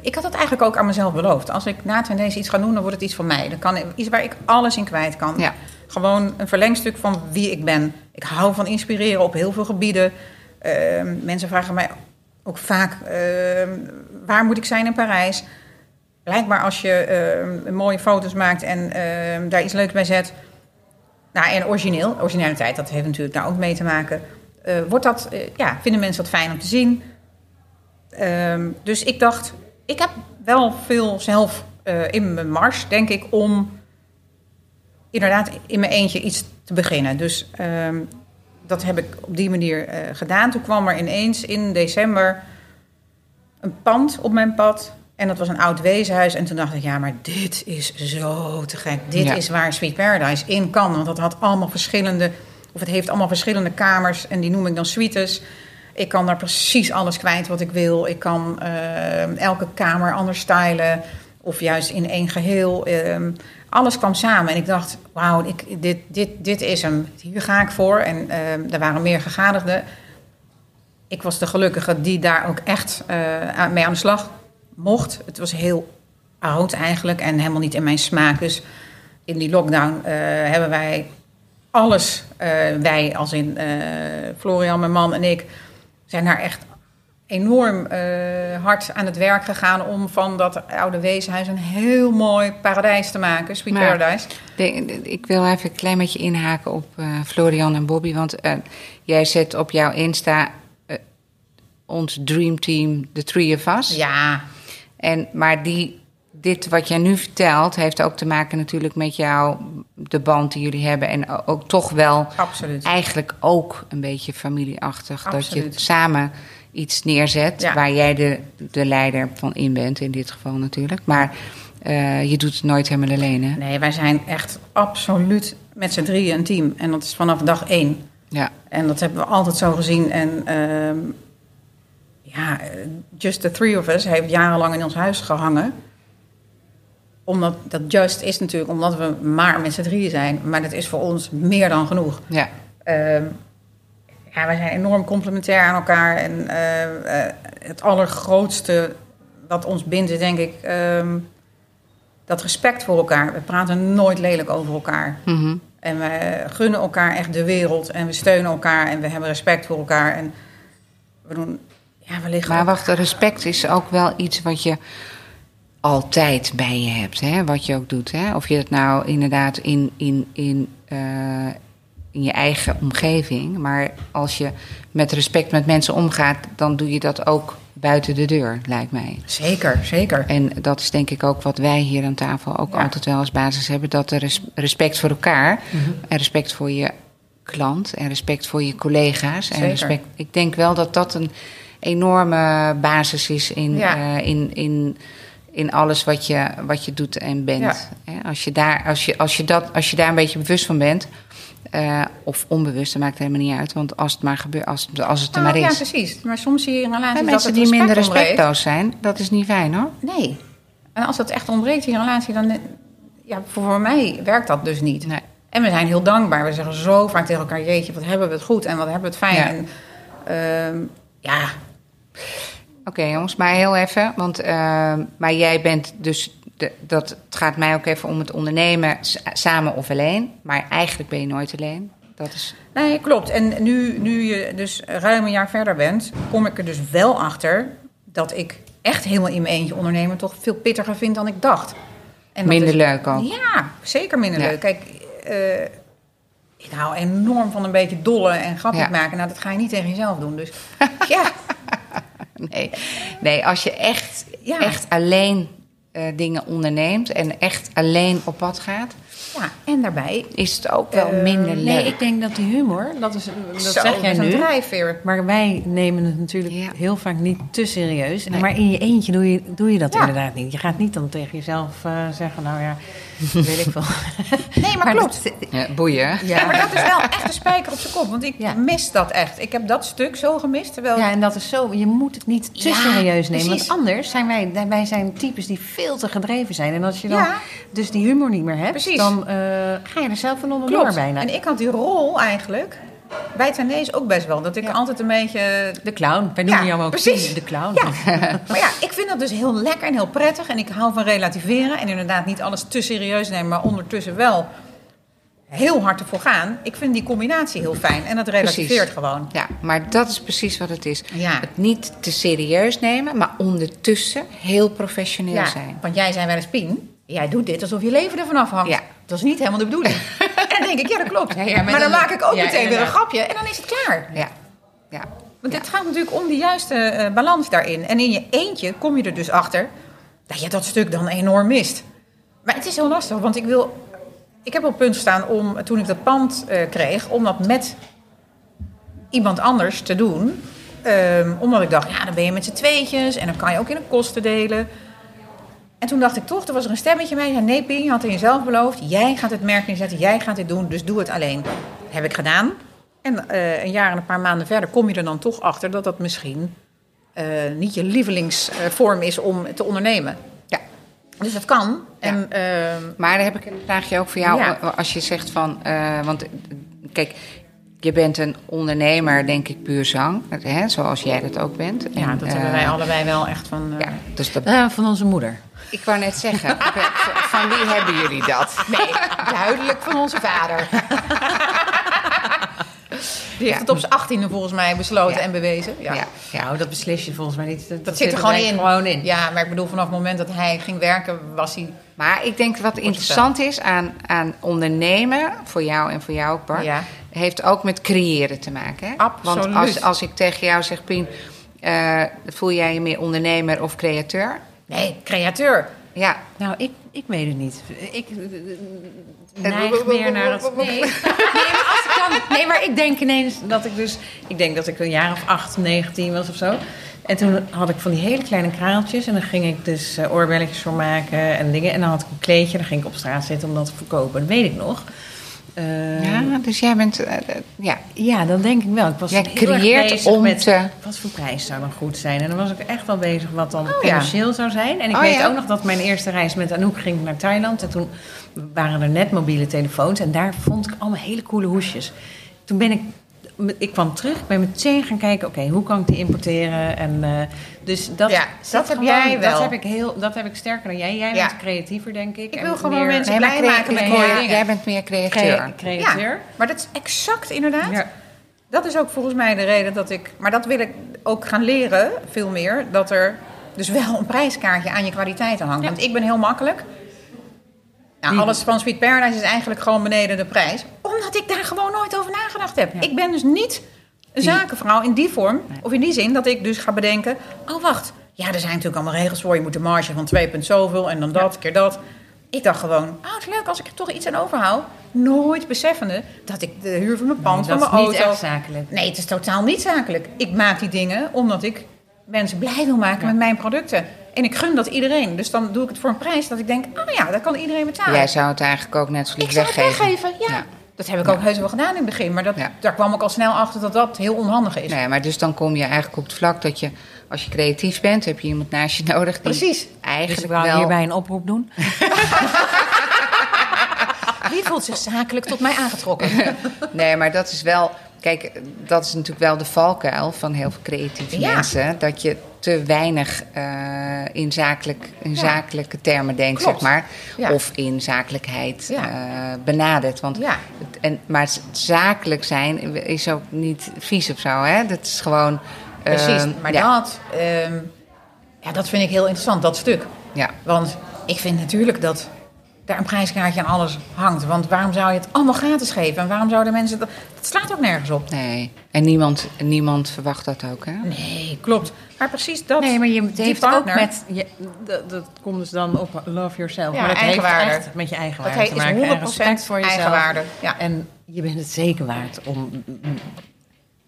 ik had het eigenlijk ook aan mezelf beloofd. Als ik na ten deze iets ga doen, dan wordt het iets van mij. Dan kan iets waar ik alles in kwijt kan. Ja. Gewoon een verlengstuk van wie ik ben. Ik hou van inspireren op heel veel gebieden. Ehm, mensen vragen mij ook vaak, ehm, waar moet ik zijn in Parijs? Blijkbaar als je ehm, mooie foto's maakt en daar iets leuks bij zet. Nou, en origineel, originaliteit, dat heeft natuurlijk daar ook mee te maken. Eh, wordt dat, eh, ja, vinden mensen dat fijn om te zien? Dus ik dacht, ik heb wel veel zelf eh, in mijn mars, denk ik, om inderdaad in mijn eentje iets te beginnen. Dus ehm, dat heb ik op die manier eh, gedaan. Toen kwam er ineens in december een pand op mijn pad. En dat was een oud weeshuis. En toen dacht ik, ja, maar dit is zo te gek. Dit Ja. is waar Sweet Paradise in kan. Want dat had allemaal verschillende... Of het heeft allemaal verschillende kamers. En die noem ik dan suites. Ik kan daar precies alles kwijt wat ik wil. Ik kan eh, elke kamer anders stylen. Of juist in één geheel. Ehm, alles kwam samen. En ik dacht, wauw, ik, dit, dit, dit is hem. Hier ga ik voor. En ehm, er waren meer gegadigden. Ik was de gelukkige die daar ook echt eh, mee aan de slag mocht. Het was heel oud eigenlijk en helemaal niet in mijn smaak. Dus in die lockdown eh, hebben wij alles, eh, wij als in Florian, mijn man en ik, zijn daar echt enorm eh, hard aan het werk gegaan om van dat oude weeshuis een heel mooi paradijs te maken, Sweet Maar- Paradise. De- de- ik wil even een klein beetje inhaken op eh, Florian en Bobby. Want eh, jij zet op jouw Insta ons Dream Team, The Three of Us. Ja, En, maar die, dit wat jij nu vertelt, heeft ook te maken natuurlijk met jou, de band die jullie hebben. En ook toch wel absoluut. eigenlijk ook een beetje familieachtig. Dat je samen iets neerzet Ja. waar jij de, de leider van in bent, in dit geval natuurlijk. Maar eh, je doet het nooit helemaal alleen, hè? Nee, wij zijn echt absoluut met z'n drieën een team. En dat is vanaf dag één. Ja. En dat hebben we altijd zo gezien. En ehm, ja, Just the Three of Us heeft jarenlang in ons huis gehangen. Omdat dat just is natuurlijk omdat we maar met z'n drieën zijn. Maar dat is voor ons meer dan genoeg. Ja. Ehm, ja, wij zijn enorm complementair aan elkaar. En eh, eh, het allergrootste wat ons bindt is denk ik ehm, dat respect voor elkaar. We praten nooit lelijk over elkaar. Mhm. En we gunnen elkaar echt de wereld. En we steunen elkaar. En we hebben respect voor elkaar. En we doen... Ja, we liggen... Maar wacht, respect is ook wel iets wat je altijd bij je hebt, hè? Wat je ook doet, hè? Of je het nou inderdaad in, in, in, eh, in je eigen omgeving... maar als je met respect met mensen omgaat... dan doe je dat ook buiten de deur, lijkt mij. Zeker, zeker. En dat is denk ik ook wat wij hier aan tafel ook Ja. altijd wel als basis hebben. Dat er res- respect voor elkaar en respect voor je klant en respect voor je collega's. En Zeker. respect, ik denk wel dat dat een enorme basis is in, Ja. eh, in, in, in alles wat je, wat je doet en bent. Als, je daar, als, je, als, je dat, als je daar een beetje bewust van bent, eh, of onbewust, dat maakt helemaal niet uit. Want als het maar gebeurt, als, het- als het er Nou, maar ja, is. precies. Maar soms zie je in relaties En dat mensen het die minder respect ontbreekt. respectloos zijn, dat is niet fijn hoor. Nee. En als dat echt ontbreekt in je relatie, dan... Ja, voor mij werkt dat dus niet. Nee. En we zijn heel dankbaar. We zeggen zo vaak tegen elkaar... Jeetje, wat hebben we het goed en wat hebben we het fijn. Ja. En, ehm, ja, Oké jongens, maar heel even. Want, eh, maar jij bent dus, de, dat, het gaat mij ook even om het ondernemen samen of alleen. Maar eigenlijk ben je nooit alleen. Dat is, Nee, klopt. En nu, nu je dus ruim een jaar verder bent, kom ik er dus wel achter dat ik echt helemaal in mijn eentje ondernemen toch veel pittiger vind dan ik dacht. En Minder is- leuk ook. Ja, zeker minder Ja. leuk. Kijk, eh, ik hou enorm van een beetje dollen en Ja. maken. Nou, dat ga je niet tegen jezelf doen. Dus ja, nee. nee, als je echt, Ja. echt alleen eh, dingen onderneemt en echt alleen op pad gaat, ja, en daarbij... is het ook wel Eh, minder leuk. Nee, ik denk dat die humor, dat, is, dat zo, zeg jij nu. drijfveer. Maar wij nemen het natuurlijk Ja. heel vaak niet te serieus. Nee. Maar in je eentje doe je, doe je dat Ja. inderdaad niet. Je gaat niet dan tegen jezelf eh, zeggen, nou ja, weet ik veel. Nee, maar, klopt. dat- Ja, boeien. Ja, maar dat is wel echt een spijker op zijn kop. Want ik Ja. mis dat echt. Ik heb dat stuk zo gemist. Terwijl Ja, en dat is zo. Je moet het niet te serieus nemen. precies. Want anders zijn wij, wij zijn types die veel te gedreven zijn. En als je dan dus die humor niet meer hebt, Precies. dan eh, ga je er zelf van onderdoor bijna. En ik had die rol eigenlijk bij Tanees ook best wel. Dat ik Ja. altijd een beetje... De clown. Wij noemen Ja, jou ook precies. de clown. Ja. maar ja, ik vind dat dus heel lekker en heel prettig. En ik hou van relativeren. En inderdaad niet alles te serieus nemen. Maar ondertussen wel heel hard ervoor gaan. Ik vind die combinatie heel fijn. En dat relativeert Precies. gewoon. Ja, maar dat is precies wat het is. Ja. Het niet te serieus nemen, maar ondertussen heel professioneel Ja, zijn. want jij zei wel eens, Pien, jij doet dit alsof je leven ervan afhangt. Ja. Dat is niet helemaal de bedoeling. en dan denk ik, ja, dat klopt. Ja, ja, maar maar, dan, dan- maak ik ook meteen weer een grapje en dan is het klaar. Ja, ja. Want het gaat natuurlijk om de juiste eh, balans daarin. En in je eentje kom je er dus achter dat je dat stuk dan enorm mist. Maar het is heel lastig, want ik wil... Ik heb op het punt staan om, toen ik dat pand eh, kreeg, om dat met iemand anders te doen. Ehm, omdat ik dacht, ja, dan ben je met z'n tweetjes en dan kan je ook in de kosten delen. En toen dacht ik toch, er was er een stemmetje bij. Ja, nee, Pien, je had in jezelf beloofd. Jij gaat het merk inzetten, jij gaat dit doen, dus doe het alleen. Dat heb ik gedaan. En eh, een jaar en een paar maanden verder kom je er dan toch achter dat dat misschien eh, niet je lievelingsvorm is om te ondernemen. Ja. Dus dat kan. En, ehm, Maar dan heb ik een vraagje ook voor jou. Ja. Als je zegt van, eh, want kijk, je bent een ondernemer, denk ik, puur zang. Hè, zoals jij dat ook bent. ja, En, dat hebben wij allebei wel echt van... eh, Ja, dus dat, van onze moeder. Ik wou net zeggen, van wie hebben jullie dat? Nee, duidelijk van onze vader. Die heeft Ja. het op zijn achttiende volgens mij besloten Ja. en bewezen. Ja. Ja, ja. Nou, dat beslis je volgens mij niet. Dat, Dat zit er gewoon in. gewoon in. Ja, maar ik bedoel, vanaf het moment dat hij ging werken, was hij... Maar ik denk wat interessant is aan, aan ondernemen, voor jou en voor jou ook, Bart, Ja. heeft ook met creëren te maken. Hè? Absoluut. Want als, als ik tegen jou zeg, Pien, eh, voel jij je meer ondernemer of createur? Nee, createur. Ja, Nou, ik, ik weet het niet. Ik eh, neig meer naar het... Nee, nee, maar als ik dan, nee, maar ik denk ineens dat ik dus... Ik denk dat ik een jaar of acht, 19 was of zo. En toen had ik van die hele kleine kraaltjes. En dan ging ik dus eh, oorbelletjes voor maken en dingen. En dan had ik een kleedje. Dan ging ik op straat zitten om dat te verkopen. Dat weet ik nog. Ja dus jij bent, eh, eh, ja. Ja, dat denk ik wel. Ik was Jij heel erg creëert bezig om met te- wat voor prijs zou dan goed zijn. En dan was ik echt wel bezig wat dan Oh, ja. commercieel zou zijn. En ik Oh, weet ja. ook nog dat mijn eerste reis met Anouk ging naar Thailand. En toen waren er net mobiele telefoons. En daar vond ik allemaal hele coole hoesjes. Toen ben ik... Ik kwam terug, ik ben meteen gaan kijken, oké, hoe kan ik die importeren? En, eh, dus dat, Ja, dat heb jij wel. Dat heb ik, heel, dat heb ik sterker dan jij. Jij Ja. bent creatiever, denk ik. Ik wil gewoon meer mensen blij maken met mooie dingen. Jij bent meer createur. crea- createur. Ja, maar dat is exact inderdaad. Ja. Dat is ook volgens mij de reden dat ik... Maar dat wil ik ook gaan leren, veel meer. Dat er dus wel een prijskaartje aan je kwaliteiten hangt. Want ik ben heel makkelijk. Nou, alles van Sweet Paradise is eigenlijk gewoon beneden de prijs. Omdat ik daar gewoon nooit over nagedacht heb. Ik ben dus niet een zakenvrouw in die vorm. Of in die zin dat ik dus ga bedenken... Oh, wacht. Ja, er zijn natuurlijk allemaal regels voor. Je moet een marge van 2 punt zoveel en dan dat, keer dat. Ik dacht gewoon, oh, het is leuk als ik er toch iets aan overhoud. Nooit beseffende dat ik de huur van mijn pand, dat van is mijn niet auto... echt zakelijk. Nee, het is totaal niet zakelijk. Ik maak die dingen omdat ik mensen blij wil maken met mijn producten. En ik gun dat iedereen. Dus dan doe ik het voor een prijs dat ik denk... oh ja, dat kan iedereen betalen. Jij zou het eigenlijk ook net zo ik lief zou het weggeven. weggeven, ja. Ja. Dat heb ik ook heus wel gedaan in het begin. Maar dat, Ja. daar kwam ik al snel achter dat dat heel onhandig is. Nee, maar dus dan kom je eigenlijk op het vlak dat je, als je creatief bent, heb je iemand naast je nodig die Precies. Dus ik eigenlijk wou wel... hierbij een oproep doen. Wie voelt zich zakelijk tot mij aangetrokken? Nee, maar dat is wel. Kijk, dat is natuurlijk wel de valkuil van heel veel creatieve Ja. mensen. Dat je te weinig eh, in, zakelijk, in Ja. zakelijke termen denkt, Klopt. zeg maar. Ja. Of in zakelijkheid eh, benadert. Want en, maar zakelijk zijn is ook niet vies of zo, hè? Dat is gewoon. Precies, ehm, maar dat, ehm, ja, dat vind ik heel interessant, dat stuk. Ja. Want ik vind natuurlijk dat daar een prijskaartje aan alles hangt. Want waarom zou je het allemaal gratis geven? En waarom zouden mensen... Dat, dat slaat ook nergens op. Nee. En niemand, niemand verwacht dat ook, hè? Nee, klopt. Maar precies dat. Nee, maar je heeft partner, ook met... Je, dat, dat komt dus dan op love yourself. Ja, maar dat heeft eigenwaarde. echt met je eigen Dat te is maken. 100% en respect voor jezelf. eigenwaarde. Ja. En je bent het zeker waard om...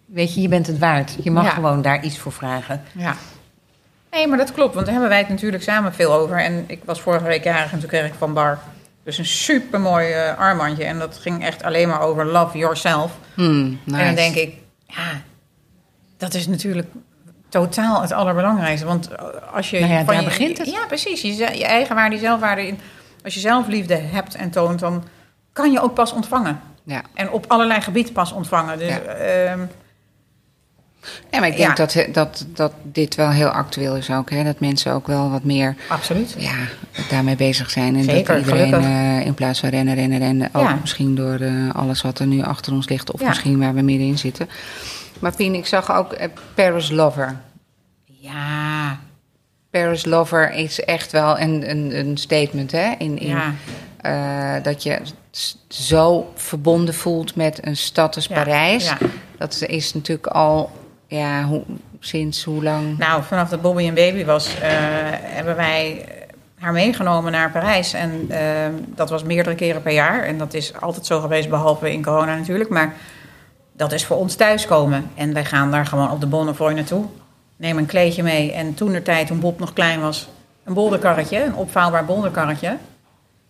Weet je, je bent het waard. Je mag Ja. gewoon daar iets voor vragen. Ja. Nee, maar dat klopt. Want daar hebben wij het natuurlijk samen veel over. En ik was vorige week jarig en toen kreeg ik van Bar... Dus een supermooi eh armbandje. En dat ging echt alleen maar over love yourself. Hmm, nice. En dan denk ik, ja, dat is natuurlijk totaal het allerbelangrijkste. Want als je... Nou ja, van daar je- begint het. Ja, precies. Je, je eigen waarde, je zelfwaarde. In, als je zelfliefde hebt en toont, dan kan je ook pas ontvangen. Ja. En op allerlei gebieden pas ontvangen. Dus, Ja. ehm, Ja, maar ik denk Ja. dat, dat, dat dit wel heel actueel is ook. Hè? Dat mensen ook wel wat meer absoluut. ja, daarmee bezig zijn. En Zeker, dat iedereen eh, in plaats van rennen, rennen, rennen... ook Ja. misschien door eh, alles wat er nu achter ons ligt... of Ja. misschien waar we middenin zitten. Maar Pien, ik zag ook eh, Paris Lover. Ja, Paris Lover is echt wel een, een, een statement, hè? In, in, dat je zo verbonden voelt met een stad als Parijs. ja. Dat is natuurlijk al... Ja, sinds hoe lang... Nou, vanaf dat Bobby een baby was, eh, hebben wij haar meegenomen naar Parijs. En ehm, dat was meerdere keren per jaar. En dat is altijd zo geweest, behalve in corona natuurlijk. Maar dat is voor ons thuiskomen. En wij gaan daar gewoon op de Bonnefoy naartoe. Neem een kleedje mee. En toen de tijd, toen Bob nog klein was, een bolderkarretje, een opvouwbaar bolderkarretje.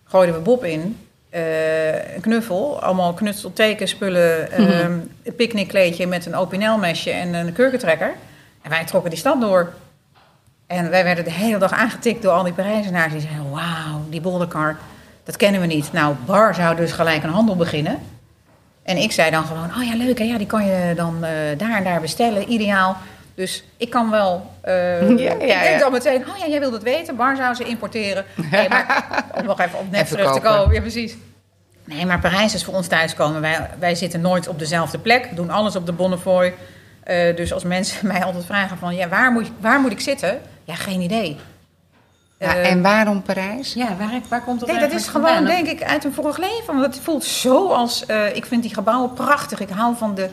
Gooiden we Bob in. Eh, een knuffel, allemaal knutseltekenspullen, Mhm. ehm, een picknickkleedje met een opinelmesje en een kurkentrekker. En wij trokken die stad door. En wij werden de hele dag aangetikt door al die Parijzenaars. Die zeiden, wauw, die bolderkar, dat kennen we niet. Nou, Bar zou dus gelijk een handel beginnen. En ik zei dan gewoon, oh ja, leuk, hè? Ja, die kan je dan eh, daar en daar bestellen, ideaal. Dus ik kan wel... eh, Ja, ja, ik denk ja. dan meteen, oh ja, jij wilt het weten. Bar zou ze importeren. Nee, maar om nog even op net Even terug te komen. Ja, precies. Nee, maar Parijs is voor ons thuiskomen. Wij, wij zitten nooit op dezelfde plek. Doen alles op de Bonnefoy. Eh, dus als mensen mij altijd vragen van... Ja, waar moet, waar moet ik zitten? Ja, geen idee. Ja, Eh, en waarom Parijs? Ja, waar, waar komt dat Nee, dat is gewoon, vandaan? denk ik, uit een vorig leven. Want het voelt zo als... ik vind die gebouwen prachtig. Ik hou van de...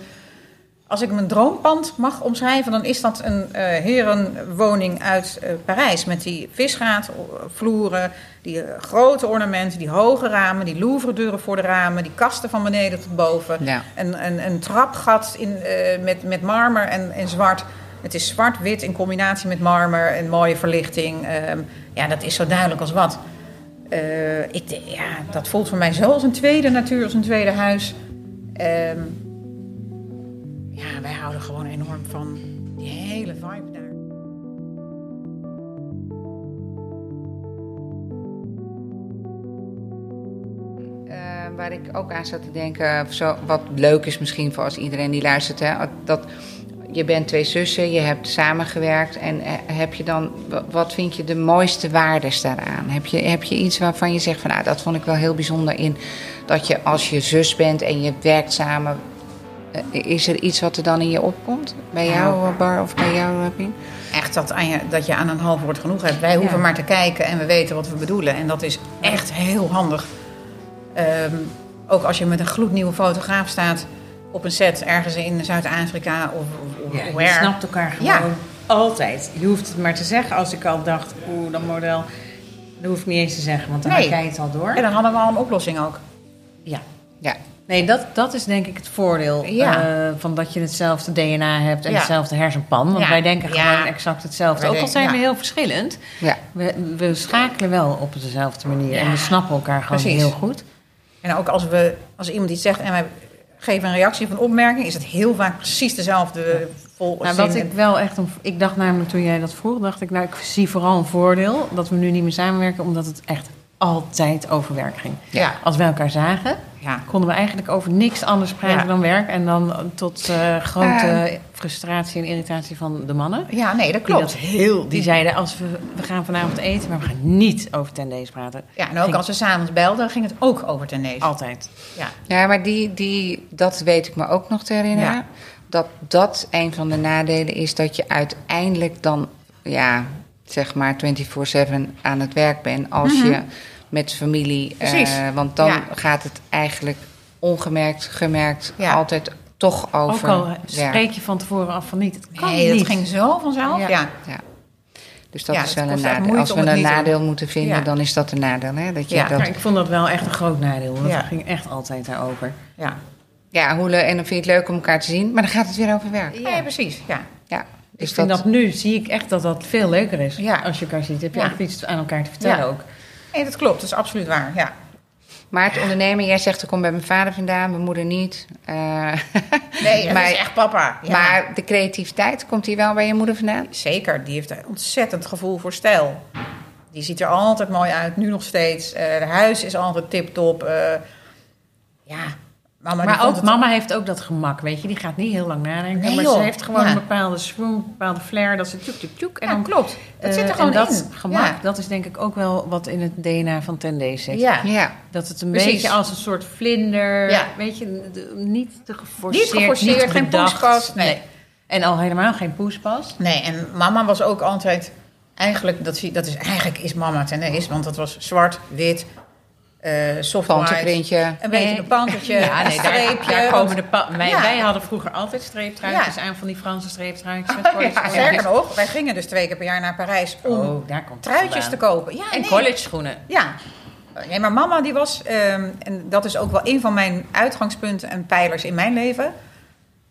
Als ik mijn droompand mag omschrijven... dan is dat een eh, herenwoning uit eh, Parijs. Met die visgraatvloeren, die eh, grote ornamenten... die hoge ramen, die louvredeuren voor de ramen... die kasten van beneden tot boven. Ja. Een, trapgat in, met, met marmer en, en zwart. Het is zwart-wit in combinatie met marmer en mooie verlichting. Ehm, ja, dat is zo duidelijk als wat. Ik, ja, dat voelt voor mij zo als een tweede natuur, als een tweede huis. Ehm, ja, wij houden gewoon enorm van die hele vibe daar. Eh, waar ik ook aan zat te denken, zo, wat leuk is misschien voor als iedereen die luistert, hè, dat je bent twee zussen, je hebt samengewerkt en eh, heb je dan, wa- wat vind je de mooiste waardes daaraan? Heb je, heb je iets waarvan je zegt van, nou, dat vond ik wel heel bijzonder in dat je als je zus bent en je werkt samen, is er iets wat er dan in je opkomt? Bij jou, eh, Bar, of bij jou, eh, Pien? Echt dat, aan je, dat je aan een half woord genoeg hebt. Wij hoeven Ja. maar te kijken en we weten wat we bedoelen. En dat is echt heel handig. Ehm, ook als je met een gloednieuwe fotograaf staat op een set ergens in Zuid-Afrika of, of, of Ja, je where. snapt elkaar gewoon Ja. altijd. Je hoeft het maar te zeggen. Als ik al dacht, oeh, dat model... Dat hoef ik niet eens te zeggen, want dan Nee. kijk je het al door. En dan hadden we al een oplossing ook. Ja. Ja, Nee, dat, dat is denk ik het voordeel Ja. eh, van dat je hetzelfde DNA hebt en Ja. hetzelfde hersenpan. Want Ja. wij denken gewoon exact hetzelfde. Wij Ook al zijn we heel verschillend, ja. we, we schakelen wel op dezelfde manier. En we snappen elkaar gewoon Precies. heel goed. En ook als, we, als iemand iets zegt en wij geven een reactie of een opmerking, is het heel vaak precies dezelfde vol Nou, wat ik wel echt, een, ik dacht namelijk toen jij dat vroeg, dacht ik, nou, ik zie vooral een voordeel dat we nu niet meer samenwerken, omdat het echt altijd over werk ging. Ja. Als we elkaar zagen, Ja. konden we eigenlijk over niks anders praten Ja. dan werk. En dan tot eh, grote Ah. frustratie en irritatie van de mannen. ja, nee, dat Die, dat klopt. heel, die zeiden, als we, we gaan vanavond eten, maar we gaan niet over tendees praten. Ja, en ook Ging als we s'avonds belden, ging het ook over tennis. Altijd. Ja. Ja, maar die, die, dat weet ik me ook nog te herinneren. Ja. Dat dat een van de nadelen is dat je uiteindelijk dan, ja, zeg maar 24-7 aan het werk bent als je met familie. Mhm. Precies. eh, want dan Ja. gaat het eigenlijk ongemerkt, gemerkt, Ja. altijd toch Ook over al werk. spreek je van tevoren af van niet. Het kan Nee, niet. dat ging zo vanzelf. Ja. Ja. Ja. Dus dat Ja, is wel een nadeel. Als we een nadeel doen. moeten vinden, Ja. dan is dat een nadeel. Hè? Dat je Ja. dat, ik vond dat wel echt een groot nadeel. Want Ja. het ging echt altijd daarover. Ja. ja, hoe le- en dan vind je het leuk om elkaar te zien, maar dan gaat het weer over werk. Ja, precies. Ja. Ja. Ik Dus vind dat, nu, zie ik echt dat dat veel leuker is. Ja. Als je elkaar ziet, heb je Ja. echt iets aan elkaar te vertellen Ja. ook. Nee, dat klopt. Dat is absoluut waar. Ja. Maar het ondernemen, jij zegt ik kom bij mijn vader vandaan, mijn moeder niet. Eh, Nee, dat Maar- is echt papa. Ja. Maar de creativiteit, komt die wel bij je moeder vandaan? Zeker, die heeft een ontzettend gevoel voor stijl. Die ziet er altijd mooi uit, nu nog steeds. Eh het huis is altijd tip-top. Eh, ja, mama Maar ook mama heeft ook dat gemak, weet je. Die gaat niet heel lang nadenken. Nee, maar joh. ze heeft gewoon Ja. een bepaalde swoon, een bepaalde flair. Dat ze tjoek, tjoek, tjoek. En Ja, dan, klopt. Dat eh, zit er gewoon en dat in. gemak, Ja. dat is denk ik ook wel wat in het DNA van Tendays zit. Ja. Ja. Dat het een Precies. beetje als een soort vlinder, Ja. weet je, de- niet te geforceerd, Niet geforceerd, geen poespas, nee. En al helemaal geen poespas. Nee, en mama was ook altijd... Eigenlijk, dat, zie- dat is, eigenlijk is mama ten eerste, want dat was zwart, wit, soft white, Panterprintje. een beetje een pantertje, Ja, nee, streepje. daar komen de wij, Ja. wij hadden vroeger altijd streeptruitjes Ja. aan van die Franse streeptruitjes. College Ja, sterker nog, wij gingen dus twee keer per jaar naar Parijs om Oh, daar komt truitjes te kopen. Ja, En nee. college schoenen. Ja. Nee, maar mama die was, ehm, en dat is ook wel een van mijn uitgangspunten en pijlers in mijn leven.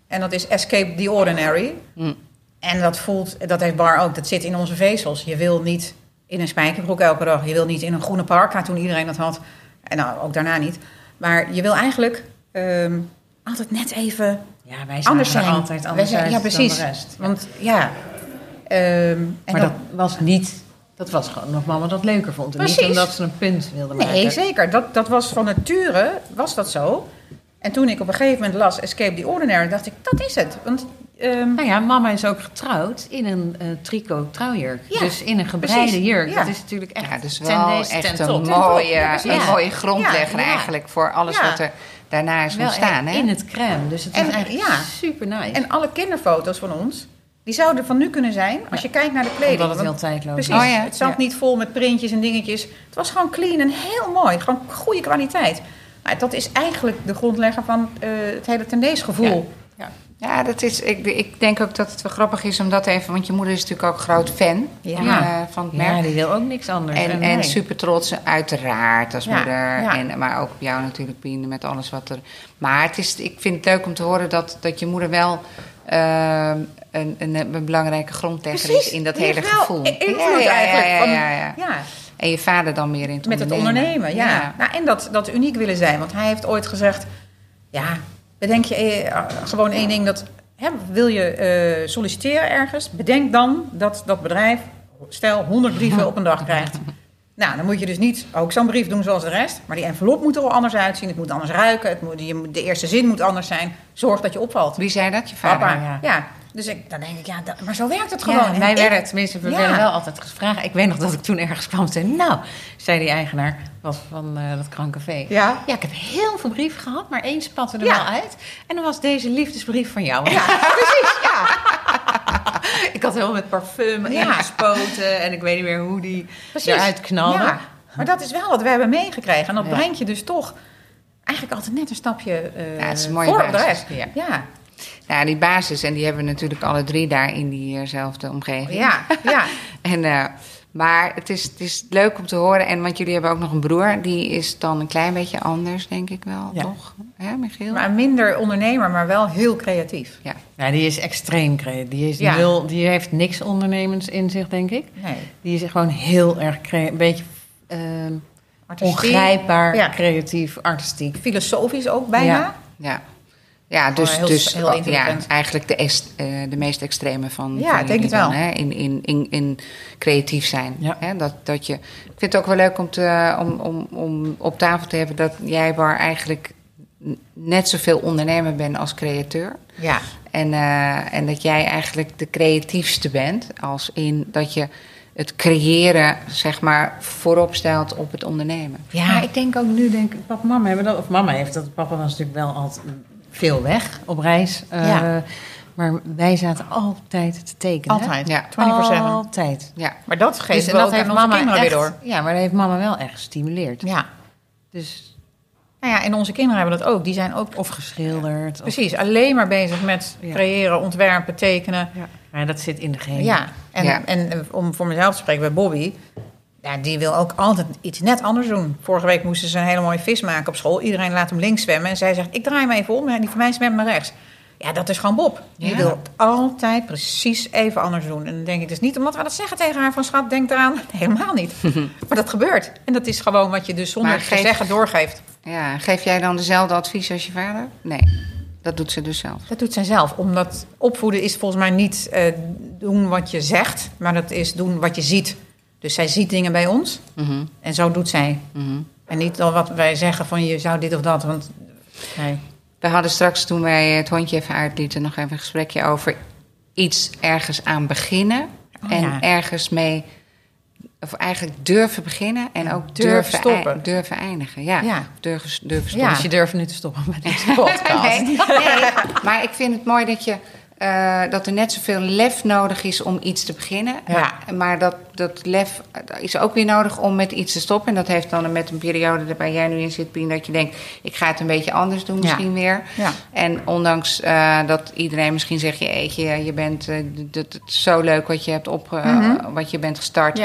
En dat is Escape the Ordinary. Hm. En dat voelt, dat heeft Bar ook, dat zit in onze vezels. Je wil niet in een spijkerbroek elke dag. Je wil niet in een groene parka toen iedereen dat had. En nou, ook daarna niet. Maar je wil eigenlijk ehm, altijd net even Ja, wij zijn anders er zijn. altijd anders zijn- ja, dan precies. de rest. Want ja. ehm, en Maar dat was niet... Dat was gewoon nog mama dat leuker vond. En niet Precies. omdat ze een punt wilde maken. Nee, zeker. Dat, dat was van nature, was dat zo. En toen ik op een gegeven moment las Escape the Ordinary, dacht ik, dat is het. Want ehm, Nou ja, mama is ook getrouwd in een eh tricot trouwjurk. Ja, dus in een gebreide precies. jurk. Ja. Dat is natuurlijk echt Ja, dus ten wel deze, echt ten een top. mooie, Ja, een Ja. mooie grondlegger Ja, ja. eigenlijk voor alles Ja. wat er daarna is Wel ontstaan. Hè? in het crème. Dus het En, is eigenlijk ja. super nice. En alle kinderfoto's van ons, die zouden van nu kunnen zijn als je kijkt naar de kleding. Omdat het heel tijdloos Precies. is. Oh ja, Het zat ja. niet vol met printjes en dingetjes. Het was gewoon clean en heel mooi. Gewoon goede kwaliteit. Nou, dat is eigenlijk de grondlegger van eh, het hele tendees gevoel. Ja, dat is, ik, ik denk ook dat het wel grappig is om dat even... Want je moeder is natuurlijk ook groot fan Ja. eh, van het merk. Ja, die wil ook niks anders. En, en nee. super trots, uiteraard, als Ja, moeder. ja. En, maar ook op jou natuurlijk, Pien, met alles wat er... Maar het is, ik vind het leuk om te horen dat, dat je moeder wel ehm, een, een, een belangrijke grondlegger is in dat hele gevoel. invloed eigenlijk. ja, van- ja, ja. ja. En je vader dan meer in het Met het ondernemen, ja. Nou, en dat, dat uniek willen zijn. Want hij heeft ooit gezegd... Ja, bedenk je eh, gewoon één ding. Dat, hè, wil je eh, solliciteren ergens? Bedenk dan dat dat bedrijf... Stel, 100 brieven op een dag krijgt. Nou, dan moet je dus niet ook zo'n brief doen zoals de rest. Maar die envelop moet er wel anders uitzien. Het moet anders ruiken. Het moet, de eerste zin moet anders zijn. Zorg dat je opvalt. Wie zei dat? Je vader? Papa, ja. ja. Dus ik, dan denk ik, ja, dat- maar zo werkt het gewoon. Ja, En wij ik- werden, tenminste, we Ja. werden wel altijd gevraagd. Ik weet nog dat ik toen ergens kwam en zei... Nou, zei die eigenaar was van eh, dat krancafé. Ja. Ja, ik heb heel veel brieven gehad, maar één spatte er Ja. wel uit. En dan was deze liefdesbrief van jou. Ja, precies, ja. ik had helemaal met parfum Ja. ingespoten. En ik weet niet meer hoe die Precies. eruit knalde. Ja, maar dat is wel wat we hebben meegekregen. En dat brengt je dus toch eigenlijk altijd net een stapje eh Ja, het is een mooie voor de rest. Ja. Ja, Ja, die basis. En die hebben we natuurlijk alle drie daar in diezelfde omgeving. ja, ja. En, eh, maar het is, het is leuk om te horen. En want jullie hebben ook nog een broer. Die is dan een klein beetje anders, denk ik wel, Ja. toch? Hè, Michiel? Maar minder ondernemer, maar wel heel creatief. ja. Ja, die is extreem creatief. Die, is Ja. nul, die heeft niks ondernemends in zich, denk ik. Nee. Die is gewoon heel erg crea- een beetje ehm, Artistiek, ongrijpbaar, Ja. creatief, artistiek. Filosofisch ook bijna. Ja. Ja. Ja, dus, heel- dus heel oh, ja, eigenlijk de, est- eh, de meest extreme van, Ja, van ik denk het dan, wel. hè? In, in, in, in creatief zijn. Ja. Hè? Dat, dat je, ik vind het ook wel leuk om, te, om, om, om op tafel te hebben dat jij, Bar, eigenlijk net zoveel ondernemer bent als createur. Ja. En, eh, en dat jij eigenlijk de creatiefste bent, als in dat je het creëren, zeg maar, voorop stelt op het ondernemen. Ja, maar ik denk ook nu, denk ik, papa en mama hebben dat, of mama heeft dat. Papa was natuurlijk wel altijd veel weg op reis. eh, Ja. Maar wij zaten altijd te tekenen. Altijd. Ja. 24-7. Altijd. Ja, Maar dat geeft Dus we dat ook heeft aan onze mama kinderen echt, weer door. Ja, maar dat heeft mama wel echt gestimuleerd. Ja. Dus, Nou ja, en onze kinderen hebben dat ook. Die zijn ook of geschilderd. Of, precies alleen maar bezig met Ja. creëren, ontwerpen, tekenen. ja. Maar dat zit in de genen. Ja, en, Ja. en om voor mezelf te spreken bij Bobby... Ja, die wil ook altijd iets net anders doen. Vorige week moesten ze een hele mooie vis maken op school. Iedereen laat hem links zwemmen. En zij zegt, ik draai me even om. En die van mij zwemt naar rechts. Ja, dat is gewoon Bob. Die Ja. wil het altijd precies even anders doen. En dan denk ik dus niet omdat we dat zeggen tegen haar van... schat, denk eraan. Helemaal niet. maar dat gebeurt. En dat is gewoon wat je dus zonder Maar te zeggen doorgeeft. ja. Geef jij dan dezelfde advies als je vader? Nee, dat doet ze dus zelf. Dat doet zij zelf. Omdat opvoeden is volgens mij niet eh, doen wat je zegt... maar dat is doen wat je ziet. Dus zij ziet dingen bij ons. Mhm, En zo doet zij. mhm. En niet dan wat wij zeggen van je zou dit of dat. Want nee. We hadden straks, toen wij het hondje even uitlieten, nog even een gesprekje over iets ergens aan beginnen. Oh, en ja. ergens mee, of eigenlijk durven beginnen en ook Durven durven, stoppen. durven eindigen. Ja, Ja. durven, durven Ja. stoppen. Dus je durft nu te stoppen met deze podcast. Nee, nee, maar ik vind het mooi dat, je, eh, dat er net zoveel lef nodig is om iets te beginnen. Ja. Maar dat, dat lef is ook weer nodig om met iets te stoppen. En dat heeft dan met een periode waar jij nu in zit, Pien, dat je denkt: ik ga het een beetje anders doen, misschien weer. Ja. En ondanks eh, dat iedereen misschien zegt: je eetje, je bent eh, het is zo leuk wat je hebt op, eh, wat je bent gestart.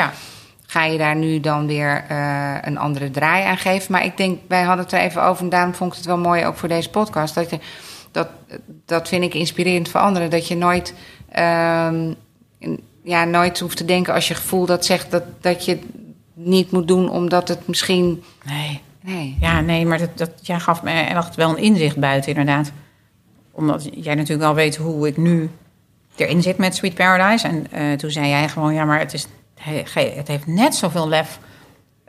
Ga je daar nu dan weer eh, een andere draai aan geven? Maar ik denk, wij hadden het er even over en daarom vond ik het wel mooi ook voor deze podcast. Dat je dat, dat vind ik inspirerend voor anderen. Dat je nooit, ehm, ja, nooit hoeft te denken als je gevoel dat zegt dat, dat je het niet moet doen omdat het misschien. Nee. Nee. Ja, nee, maar dat, dat jij gaf me echt wel een inzicht buiten, inderdaad. Omdat jij natuurlijk wel weet hoe ik nu erin zit met Sweet Paradise. En eh, toen zei jij gewoon, ja, maar het, is, het heeft net zoveel lef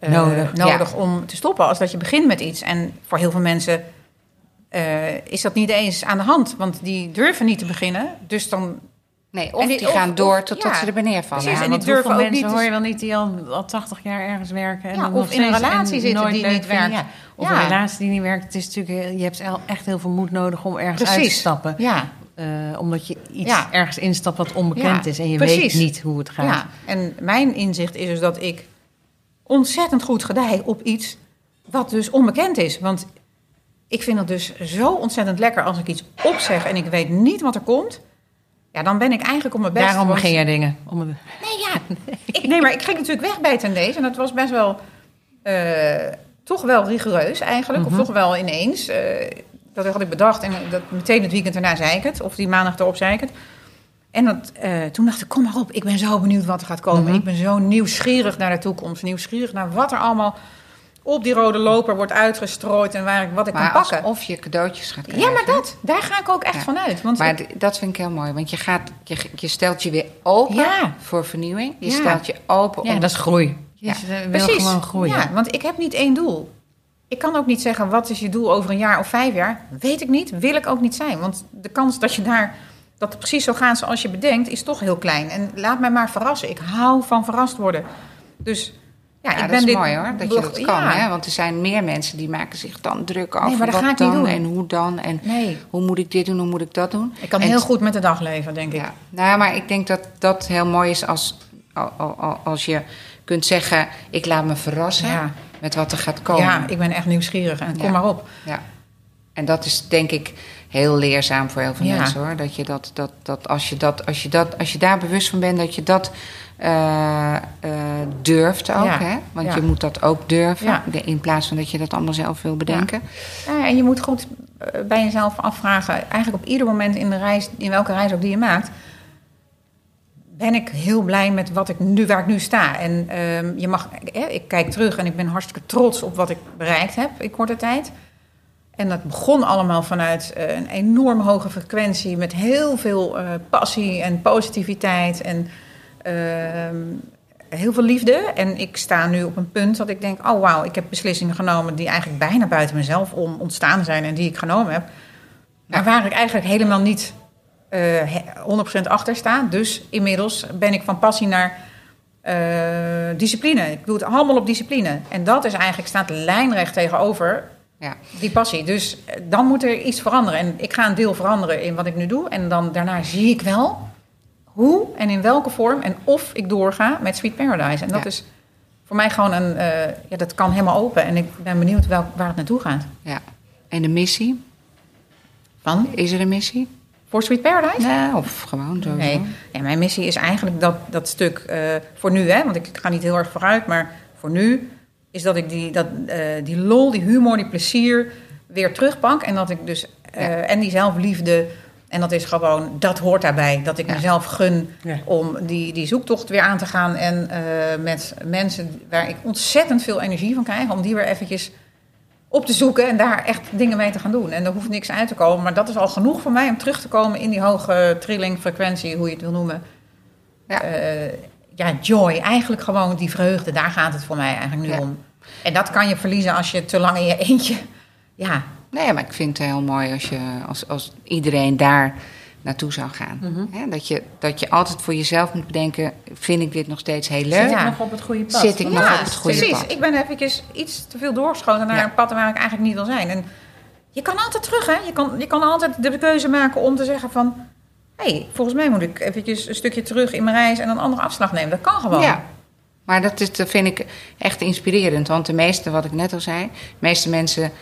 uh, Nodig, nodig ja. om te stoppen als dat je begint met iets. En voor heel veel mensen eh, is dat niet eens aan de hand. Want die durven niet te beginnen. Dus dan Nee, of die, of- gaan door totdat ja. ze er beneden vallen. Precies, Ja, en die durven ook mensen niet- hoor je wel niet die al, al 80 jaar ergens werken. En Ja, of in een relatie en zitten nooit die niet werkt. Ja. Of een relatie die niet werkt. Het is natuurlijk, je hebt echt heel veel moed nodig om ergens uit te stappen. Ja, Eh, omdat je iets Ja. ergens instapt wat onbekend Ja, is. En je precies. weet niet hoe het gaat. ja. En mijn inzicht is dus dat ik ontzettend goed gedij op iets wat dus onbekend is. Want ik vind het dus zo ontzettend lekker als ik iets opzeg en ik weet niet wat er komt. Ja, dan ben ik eigenlijk op mijn best. Daarom want- begin jij dingen. Om het- Nee, ja. Ik, nee, maar ik ging natuurlijk weg bij Tendees. En dat was best wel... eh, toch wel rigoureus eigenlijk. Of toch wel ineens. Eh, dat had ik bedacht. En dat, meteen het weekend daarna zei ik het. Of die maandag erop zei ik het. En dat, eh, toen dacht ik, kom maar op. Ik ben zo benieuwd wat er gaat komen. Ik ben zo nieuwsgierig naar de toekomst. Nieuwsgierig naar wat er allemaal op die rode loper wordt uitgestrooid. En waar ik, wat ik Maar kan pakken. alsof je cadeautjes gaat krijgen. Ja, maar dat. Daar ga ik ook echt Ja. van uit. Want Maar dat vind ik heel mooi, want je, gaat, je, je stelt je weer open Ja. voor vernieuwing. Je Ja. stelt je open Ja, om... dat is groei. Je Ja, wil Precies. gewoon groeien. Ja, want ik heb niet één doel. Ik kan ook niet zeggen, wat is je doel over een jaar of vijf jaar? Weet ik niet, wil ik ook niet zijn. Want de kans dat je daar, dat het precies zo gaat zoals je bedenkt, is toch heel klein. En laat mij maar verrassen. Ik hou van verrast worden. Dus ja, Ja, ik dat ben is mooi hoor, dat je dat kan. Ja. Hè? Want er zijn meer mensen die maken zich dan druk over maar dat wat ga ik niet dan doen. en hoe dan. En Nee, hoe moet ik dit doen, hoe moet ik dat doen. ik kan En heel goed met de dag leven, denk ik. Ja. Nou, ja, maar ik denk dat dat heel mooi is als, al- al- al- als je kunt zeggen... ik laat me verrassen Ja. met wat er gaat komen. Ja, ik ben echt nieuwsgierig en kom maar op. Ja. En dat is denk ik heel leerzaam voor heel veel mensen hoor. Dat je dat, dat, dat als je dat, als je dat, als je daar bewust van bent, dat je dat eh, durft ook. Ja. Hè? Want Ja. je moet dat ook durven. Ja. In plaats van dat je dat allemaal zelf wil bedenken. Ja, en je moet goed eh, bij jezelf afvragen, eigenlijk op ieder moment in de reis, in welke reis ook die je maakt, ben ik heel blij met wat ik nu, waar ik nu sta. En ehm, je mag, eh, ik kijk terug en ik ben hartstikke trots op wat ik bereikt heb in korte tijd. En dat begon allemaal vanuit een enorm hoge frequentie met heel veel passie en positiviteit en heel veel liefde. En ik sta nu op een punt dat ik denk: oh wauw, ik heb beslissingen genomen die eigenlijk bijna buiten mezelf om ontstaan zijn en die ik genomen heb. Maar waar ik eigenlijk helemaal niet eh, he- 100% achter sta. Dus inmiddels ben ik van passie naar eh, discipline. Ik doe het allemaal op discipline. En dat is eigenlijk, staat lijnrecht tegenover Ja. die passie. Dus eh, dan moet er iets veranderen. En ik ga een deel veranderen in wat ik nu doe. En dan daarna zie ik wel hoe en in welke vorm en of ik doorga met Sweet Paradise. En dat Ja. is voor mij gewoon een, eh, ja, dat kan helemaal open. En ik ben benieuwd wel, waar het naartoe gaat. ja. En de missie? Van? Is er een missie? Voor Sweet Paradise? Nee, of gewoon zo. Nee. Ja, mijn missie is eigenlijk dat, dat stuk eh, voor nu, hè, want ik ga niet heel erg vooruit, maar voor nu is dat ik die, dat, eh, die lol, die humor, die plezier weer terugpak. En dat ik dus, Ja. en die zelfliefde, en dat is gewoon, dat hoort daarbij. Dat ik Ja. mezelf gun Ja. om die, die zoektocht weer aan te gaan. En eh, met mensen waar ik ontzettend veel energie van krijg, om die weer eventjes op te zoeken en daar echt dingen mee te gaan doen. En er hoeft niks uit te komen, maar dat is al genoeg voor mij om terug te komen in die hoge trilling, frequentie, hoe je het wil noemen. Ja. Eh, ja, joy, eigenlijk gewoon die vreugde, daar gaat het voor mij eigenlijk nu om. En dat kan je verliezen als je te lang in je eentje. Ja, Nee, maar ik vind het heel mooi als, je, als, als iedereen daar naartoe zou gaan. Hè, dat, je, dat je altijd voor jezelf moet bedenken... vind ik dit nog steeds heel leuk? Zit Ja. ik nog op het goede pad? Zit ik nog op het goede precies. pad? Ik ben eventjes iets te veel doorgeschoten naar Ja. een pad waar ik eigenlijk niet wil zijn. En je kan altijd terug, hè? Je kan, je kan altijd de keuze maken om te zeggen van... hé, hey, volgens mij moet ik eventjes een stukje terug in mijn reis en een andere afslag nemen. Dat kan gewoon. Ja, maar dat, is, dat vind ik echt inspirerend. Want de meeste, wat ik net al zei, de meeste mensen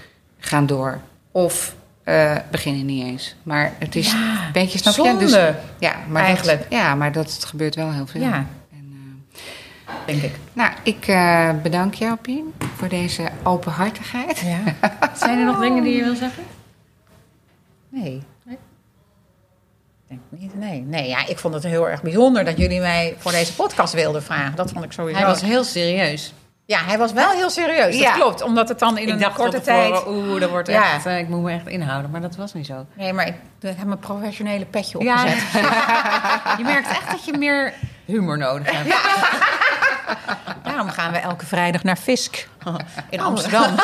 gaan door. Of eh, beginnen niet eens. Maar het is Ja, een beetje, snap je? Dus, ja, maar Eigenlijk. Dat, ja, maar dat gebeurt wel heel veel. Ja. En, eh, denk ik. nou, ik eh, bedank jou, Pien, voor deze openhartigheid. Ja. Zijn er nog dingen die je wil zeggen? Nee. nee. Denk niet, nee. Nee, ja, ik vond het heel erg bijzonder dat jullie mij voor deze podcast wilden vragen. Dat vond ik sowieso. Hij was heel serieus. Ja, hij was wel heel serieus. Dat Ja. klopt, omdat het dan in ik een korte tijd... Oeh, dat wordt Ja. echt, eh, ik moet me echt inhouden, maar dat was niet zo. Nee, maar ik, ik heb mijn professionele petje Ja, opgezet. je merkt echt dat je meer humor nodig hebt. Daarom gaan we elke vrijdag naar Fisk in Amsterdam.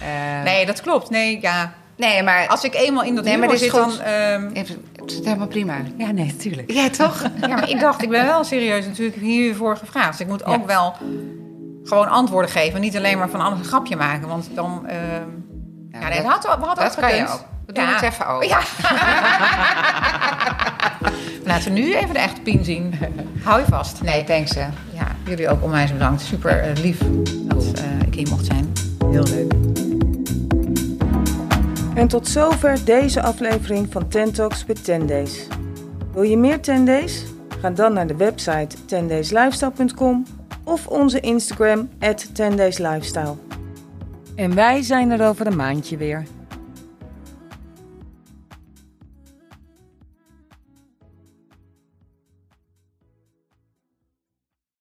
Eh, Nee, dat klopt. Nee, ja. Nee, maar Als ik eenmaal in dat Nee, maar dit zit, goed. dan... ehm, het is helemaal prima. Ja, nee, natuurlijk. Ja, toch? ja, maar ik dacht, ik ben wel serieus natuurlijk hiervoor gevraagd. Dus ik moet ook wel gewoon antwoorden geven. Niet alleen maar van alles een grapje maken. Want dan... ehm, ja, nee, dat- dat, had, we hadden dat ook kan je ook. We doen het even ook. Ja. Laten we nu even de echte pin zien. Hou je vast. Nee, thanks hè. ja, jullie ook onwijs bedankt. Super eh, lief dat eh, ik hier mocht zijn. Heel leuk. En tot zover deze aflevering van Ten Talks with 10 Days. Wil je meer 10 Days? Ga dan naar de website 10dayslifestyle.com of onze Instagram at 10dayslifestyle. En wij zijn er over een maandje weer.